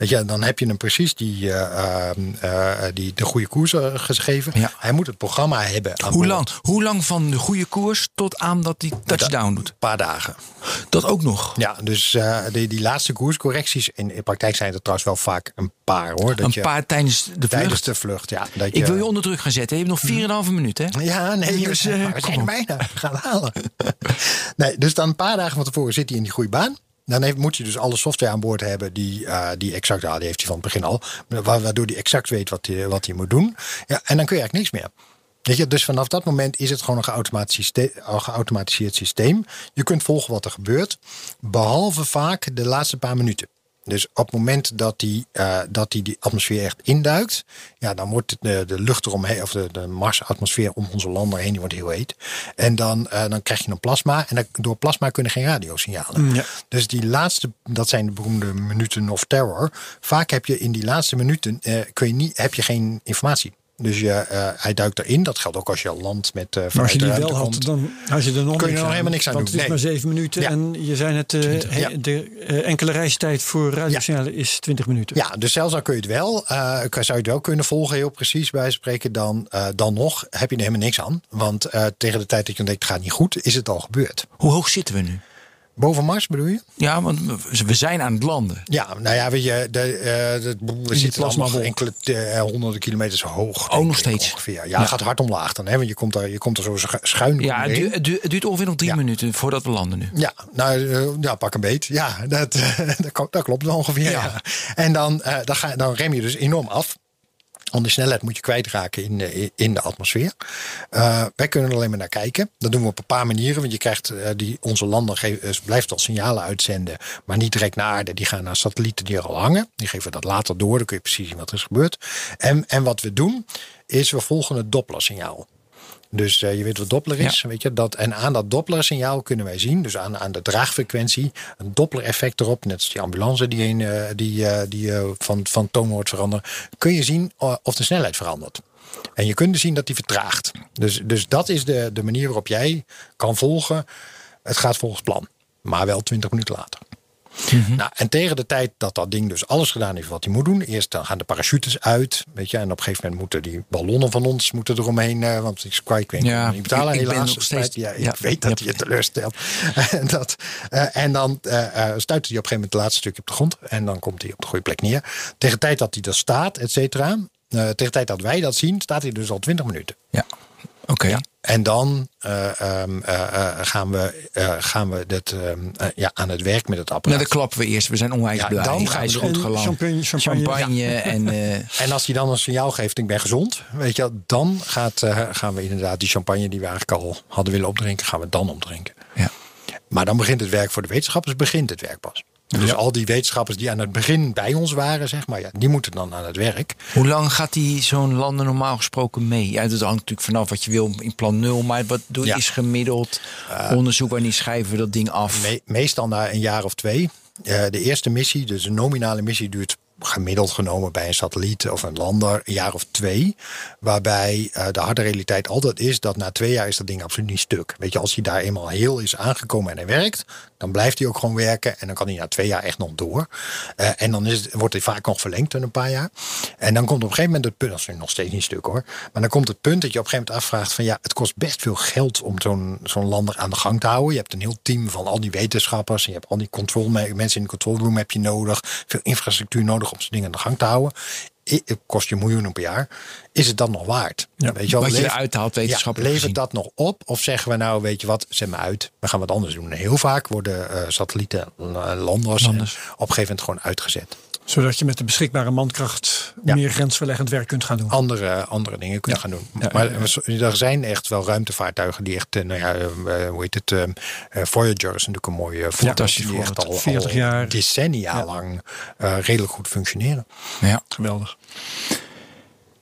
Weet je, dan heb je hem precies die, uh, uh, die, de goede koers uh, gegeven. Ja. Hij moet het programma hebben. Hoe lang, hoe lang van de goede koers tot aan dat hij touchdown doet? Een paar dagen. Dat ook nog? Ja, dus die, die laatste koerscorrecties. In, in praktijk zijn er trouwens wel vaak een paar hoor. Dat een je, paar tijdens de vlucht? Tijdens de vlucht, ja. Dat Ik wil je onder druk gaan zetten. Je hebt nog 4,5 minuten. Hè? Ja, nee, dus, we zijn er bijna gaan halen. *laughs* nee, dus dan een paar dagen van tevoren zit hij in die goede baan. Dan heeft, moet je dus alle software aan boord hebben die, uh, die exact, die heeft hij van het begin al, waardoor hij exact weet wat hij, wat hij moet doen. Ja, en dan kun je eigenlijk niks meer. Weet je, dus vanaf dat moment is het gewoon een geautomatiseerd, geautomatiseerd systeem. Je kunt volgen wat er gebeurt, behalve vaak de laatste paar minuten. Dus op het moment dat die, uh, dat die, die atmosfeer echt induikt, ja, dan wordt de, de lucht eromheen, of de, de Marsatmosfeer om onze lander heen, die wordt heel heet. En dan, uh, dan krijg je een plasma. En dan, door plasma kunnen geen radiosignalen. Ja. Dus die laatste, dat zijn de beroemde minuten of terror. Vaak heb je in die laatste minuten uh, kun je niet, heb je geen informatie. Dus je, uh, hij duikt erin. Dat geldt ook als je landt met uh, Maar als je die wel had, dan had je er nog, kun je er nog helemaal niks aan want doen. het is nee. maar zeven minuten. Ja. En je zei net, uh, ja. de enkele reistijd voor radiosignalen is 20 minuten. Ja, dus zelfs al kun je het wel, zou je het wel kunnen volgen, heel precies bij spreken. Dan, dan nog heb je er helemaal niks aan. Want tegen de tijd dat je denkt, het gaat niet goed, is het al gebeurd. Hoe hoog zitten we nu? Boven Mars bedoel je? Ja, want we zijn aan het landen. Ja, nou ja, weet je, de, uh, de, we zitten allemaal enkele uh, honderden kilometers hoog. Oh, nog steeds? Ongeveer. Ja, ja, het gaat hard omlaag dan, hè, want je komt er, je komt er zo schuin Ja, het duurt, het, duurt, het duurt ongeveer nog drie ja. minuten voordat we landen nu. Ja, nou, uh, ja, pak een beet. Ja, dat, *laughs* dat klopt ongeveer. Ja. ja. En dan, dan, ga, dan rem je dus enorm af. Want de snelheid moet je kwijtraken in de, in de atmosfeer. Uh, wij kunnen er alleen maar naar kijken. Dat doen we op een paar manieren. Want je krijgt uh, die, onze geeft, blijft al signalen uitzenden. Maar niet direct naar aarde. Die gaan naar satellieten die er al hangen. Die geven dat later door. Dan kun je precies zien wat er is gebeurd. En, en wat we doen, is we volgen het Doppler-signaal. Dus uh, je weet wat Doppler is. Ja. Weet je, dat, en aan dat Doppler-signaal kunnen wij zien, dus aan, aan de draagfrequentie, een Doppler-effect erop, net als die ambulance die, een, uh, die, uh, die van, van toon wordt veranderen, kun je zien of de snelheid verandert. En je kunt dus zien dat die vertraagt. Dus, dus dat is de, de manier waarop jij kan volgen. Het gaat volgens plan, maar wel 20 minuten later. Nou, en tegen de tijd dat dat ding dus alles gedaan heeft wat hij moet doen. Eerst dan gaan de parachutes uit. Weet je, en op een gegeven moment moeten die ballonnen van ons moeten eromheen. eh, want ik, ik weet Ja, niet betalen ik- helaas. steeds- Ja, ik ja, weet dat ja. hij je teleurstelt. *laughs* en, dat, eh, en dan eh stuit hij op een gegeven moment het laatste stukje op de grond. En dan komt hij op de goede plek neer. Tegen de tijd dat hij er staat, et cetera. tegen de tijd dat wij dat zien, staat hij dus al 20 minuten. Ja, oké. En dan eh, ehm, eh, eh, gaan we, eh, gaan we dit, ehm, eh, ja, aan het werk met het apparaat. Nou, dan klappen we eerst. We zijn onwijs Ja, blij. dan gaan we goed geland. champagne- champagne. Champagne en... eh, *laughs* En als hij dan een signaal geeft, ik ben gezond, weet je, wel, dan gaat, eh, gaan we inderdaad die champagne die we eigenlijk al hadden willen opdrinken, gaan we dan opdrinken. ja. Maar dan begint het werk voor de wetenschappers, begint het werk pas. Dus al die wetenschappers die aan het begin bij ons waren, zeg maar, ja, die moeten dan aan het werk. Hoe lang gaat die zo'n landen normaal gesproken mee? Ja, dat hangt natuurlijk vanaf wat je wil in plan nul. Maar wat doe, Ja. is gemiddeld onderzoek? Wanneer schrijven we dat ding af? Me- meestal na een jaar of twee. Eh, de eerste missie, dus een nominale missie, duurt gemiddeld genomen bij een satelliet of een lander een jaar of twee. Waarbij eh, de harde realiteit altijd is dat na twee jaar is dat ding absoluut niet stuk. Weet je, als hij daar eenmaal heel is aangekomen en hij werkt, dan blijft hij ook gewoon werken. En dan kan hij na twee jaar echt nog door. Eh, en dan is het, wordt hij vaak nog verlengd in een paar jaar. En dan komt op een gegeven moment het punt, dat is nog steeds niet stuk hoor. Maar dan komt het punt dat je op een gegeven moment afvraagt van ja, het kost best veel geld om zo'n zo'n lander aan de gang te houden. Je hebt een heel team van al die wetenschappers. En je hebt al die control, mensen in de control room heb je nodig. Veel infrastructuur nodig om zo'n ding aan de gang te houden. Het kost je miljoenen per jaar. Is het dat nog waard? Ja, weet je wel, wat je eruit haalt, ja, wetenschappelijk levert dat nog op? Of zeggen we nou, weet je wat, zet me uit. We gaan wat anders doen. En heel vaak worden eh, satellieten, eh, landers, Landers. en op een gegeven moment gewoon uitgezet. Zodat je met de beschikbare mankracht Ja. meer grensverleggend werk kunt gaan doen. andere, andere dingen Ja. gaan doen. Ja, maar ja, ja. er zijn echt wel ruimtevaartuigen die echt, eh, nou ja, eh, hoe heet het, eh, eh, Voyager is natuurlijk een mooie. Fantastisch die echt al, 40 al jaar. decennia Ja. lang eh, redelijk goed functioneren. Ja, Geweldig.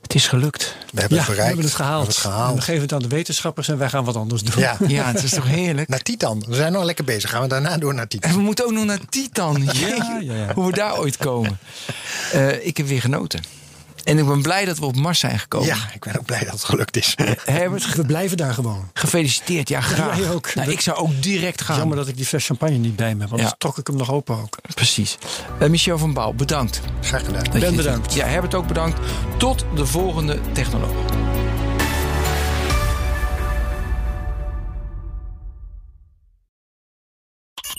Het is gelukt. We hebben Ja, het we bereikt. hebben het gehaald. We hebben het En gehaald. we geven het aan de wetenschappers en wij gaan wat anders doen. Ja. Ja, het is toch heerlijk? Naar Titan. We zijn nog lekker bezig. Gaan we daarna door naar Titan. En we moeten ook nog naar Titan. Jee, ja, ja. Hoe we daar ooit komen. Eh, ik heb weer genoten. En ik ben blij dat we op Mars zijn gekomen. Ja, ik ben ook blij dat het gelukt is. *laughs* Herbert, We blijven daar gewoon. gefeliciteerd. Ja, graag. jij ook. Nou, ik zou ook direct gaan. Jammer dat ik die fles champagne niet bij me heb. Want Ja. dan trok ik hem nog open ook. Precies. Eh, Michel van Bouw, bedankt. Graag gedaan. dat Ben bedankt. Ja, Herbert ook bedankt. Tot de volgende technoloog.